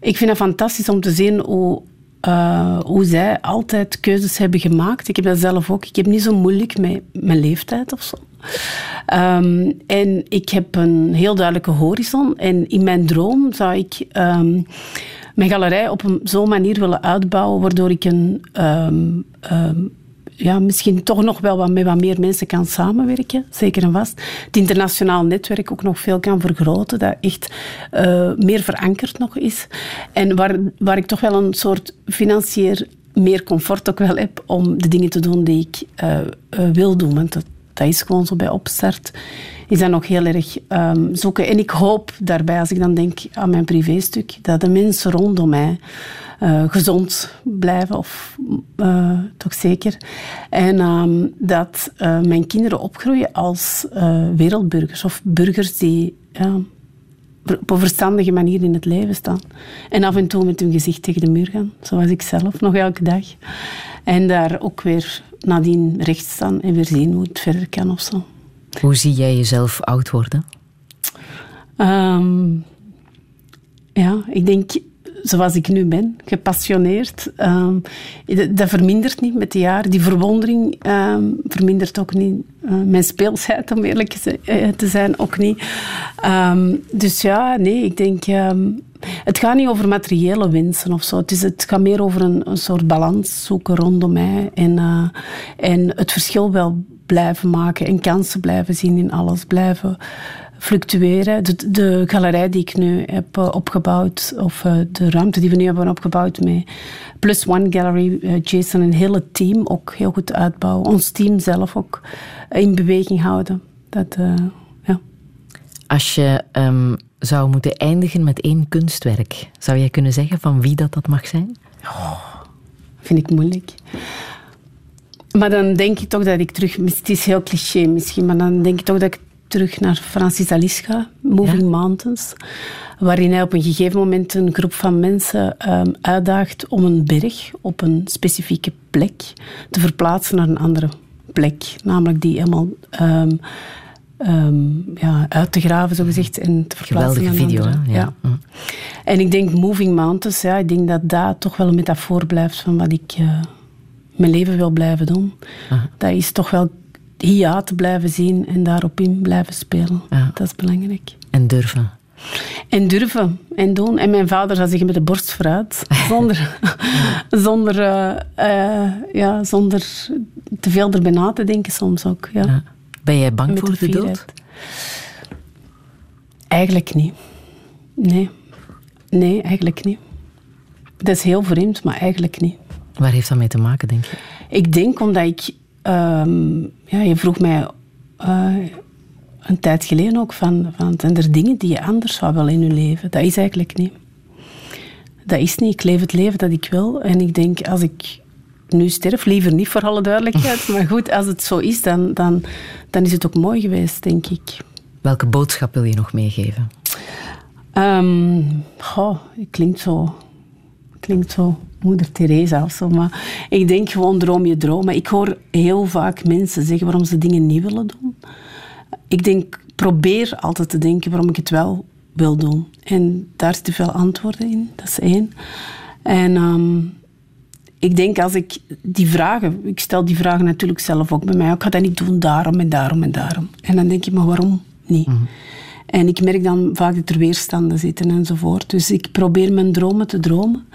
ik vind het fantastisch om te zien hoe, uh, hoe zij altijd keuzes hebben gemaakt. Ik heb dat zelf ook. Ik heb niet zo moeilijk met mijn leeftijd of zo. Um, en ik heb een heel duidelijke horizon. En in mijn droom zou ik um, mijn galerij op zo'n manier willen uitbouwen, waardoor ik een, um, ja, misschien toch nog wel wat met wat meer mensen kan samenwerken, zeker en vast. Het internationaal netwerk ook nog veel kan vergroten, dat echt uh, meer verankerd nog is. En waar, waar ik toch wel een soort financieel meer comfort ook wel heb om de dingen te doen die ik uh, uh, wil doen. Want dat, dat is gewoon zo bij opstart. Is dat nog heel erg um, zoeken. En ik hoop daarbij, als ik dan denk aan mijn privéstuk, dat de mensen rondom mij uh, gezond blijven, of uh, toch zeker. En um, dat uh, mijn kinderen opgroeien als wereldburgers of burgers die op een verstandige manier in het leven staan. En af en toe met hun gezicht tegen de muur gaan, zoals ik zelf, nog elke dag. En daar ook weer nadien recht staan en weer zien hoe het verder kan of zo. Hoe zie jij jezelf oud worden? Um, ja, ik denk zoals ik nu ben, gepassioneerd. Um, dat vermindert niet met de jaren. Die verwondering um, vermindert ook niet. Uh, mijn speelsheid, om eerlijk te zijn, ook niet. Um, dus ja, nee, ik denk... het gaat niet over materiële wensen of zo. Het, is, het gaat meer over een, een soort balans zoeken rondom mij. En, uh, en het verschil wel blijven maken en kansen blijven zien in alles. Blijven fluctueren. De, de, galerij die ik nu heb uh, opgebouwd, of uh, de ruimte die we nu hebben opgebouwd met Plus One Gallery, uh, Jason en een hele team ook heel goed uitbouwen. Ons team zelf ook in beweging houden. Dat, ja. Als je um, zou moeten eindigen met één kunstwerk, zou jij kunnen zeggen van wie dat, dat mag zijn? Oh, vind ik moeilijk. Maar dan denk ik toch dat ik terug... Het is heel cliché misschien, maar dan denk ik toch dat ik terug naar Francis Alice Moving ja. Mountains, waarin hij op een gegeven moment een groep van mensen um, uitdaagt om een berg op een specifieke plek te verplaatsen naar een andere plek, namelijk die helemaal um, um, ja, uit te graven, zo gezegd, en te verplaatsen Geweldige video, andere. hè? Ja. ja. En ik denk Moving Mountains, ja, ik denk dat dat toch wel een metafoor blijft van wat ik uh, mijn leven wil blijven doen. Aha. Dat is toch wel ja te blijven zien en daarop in blijven spelen. Ja. Dat is belangrijk. En durven. En durven en doen. En mijn vader zou zeggen met de borst vooruit. Zonder, zonder, uh, uh, ja, zonder te veel erbij na te denken soms ook. Ja. Ja. Ben jij bang voor de, de dood? Eigenlijk niet. Nee. Nee, eigenlijk niet. Dat is heel vreemd, maar eigenlijk niet. Waar heeft dat mee te maken, denk je? Ik denk omdat ik... ehm, ja, je vroeg mij eh, een tijd geleden ook van, van... Zijn er dingen die je anders zou willen in je leven? Dat is eigenlijk niet. Dat is niet. Ik leef het leven dat ik wil. En ik denk, als ik nu sterf, liever niet voor alle duidelijkheid. maar goed, als het zo is, dan, dan, dan is het ook mooi geweest, denk ik. Welke boodschap wil je nog meegeven? Goh, het klinkt zo, klinkt zo moeder Teresa of zo, maar ik denk gewoon droom je dromen. Ik hoor heel vaak mensen zeggen waarom ze dingen niet willen doen. Ik denk, probeer altijd te denken waarom ik het wel wil doen. En daar zitten veel antwoorden in, dat is één. En ehm, ik denk als ik die vragen, ik stel die vragen natuurlijk zelf ook bij mij, ik ga dat niet doen daarom en daarom en daarom. En dan denk je, maar waarom niet? En ik merk dan vaak dat er weerstanden zitten enzovoort. Dus ik probeer mijn dromen te dromen.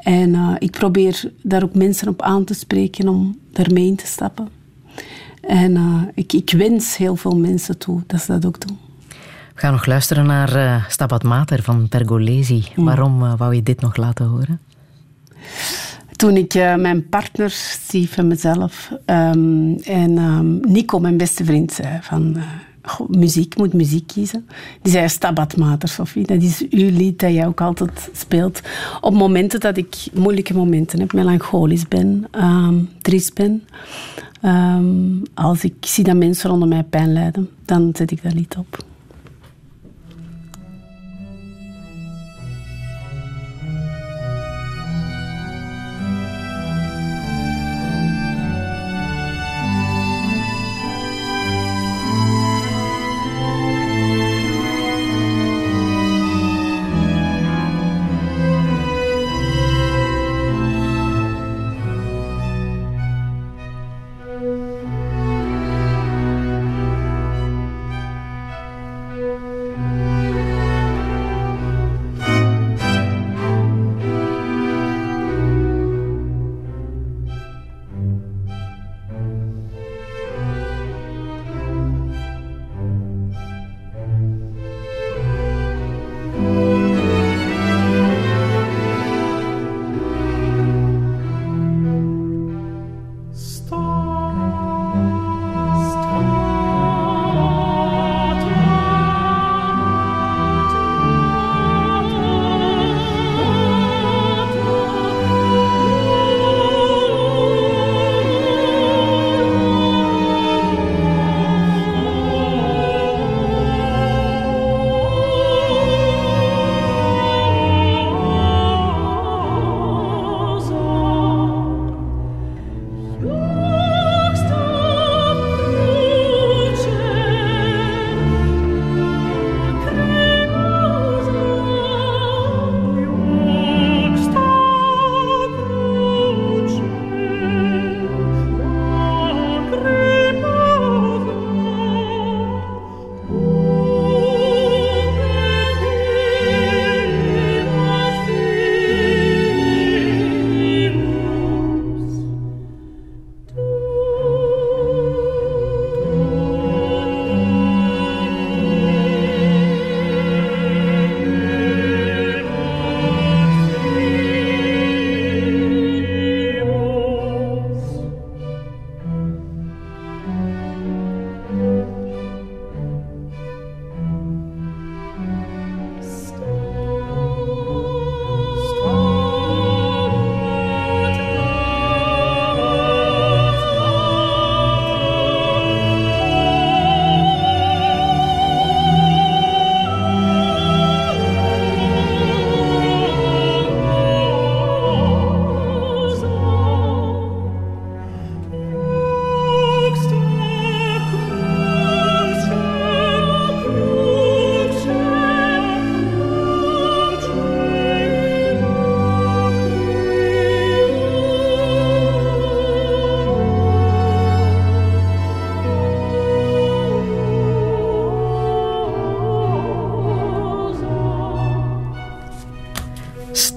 En eh, ik probeer daar ook mensen op aan te spreken om daarmee in te stappen. En eh, ik, ik wens heel veel mensen toe dat ze dat ook doen. We gaan nog luisteren naar eh, Stabat Mater van Pergolesi. Waarom wou je dit nog laten horen? Toen ik mijn partner, Steve en mezelf, ehm, en ehm, Nico, mijn beste vriend, zei van... goh, muziek, moet muziek kiezen. Die zei Stabat Mater, Sophie. Dat is uw lied dat jij ook altijd speelt. Op momenten dat ik moeilijke momenten heb, melancholisch ben, ehm triest ben. Ehm, als ik zie dat mensen rondom mij pijn lijden, dan zet ik dat lied op.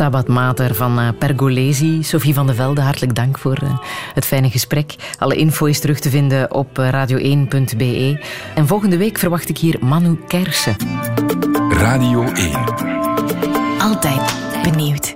Stabat Mater van eh, Pergolesi. Sophie van de Velde, hartelijk dank voor eh, het fijne gesprek. Alle info is terug te vinden op eh, radio1.be. En volgende week verwacht ik hier Manu Kersen. Radio 1. Altijd benieuwd.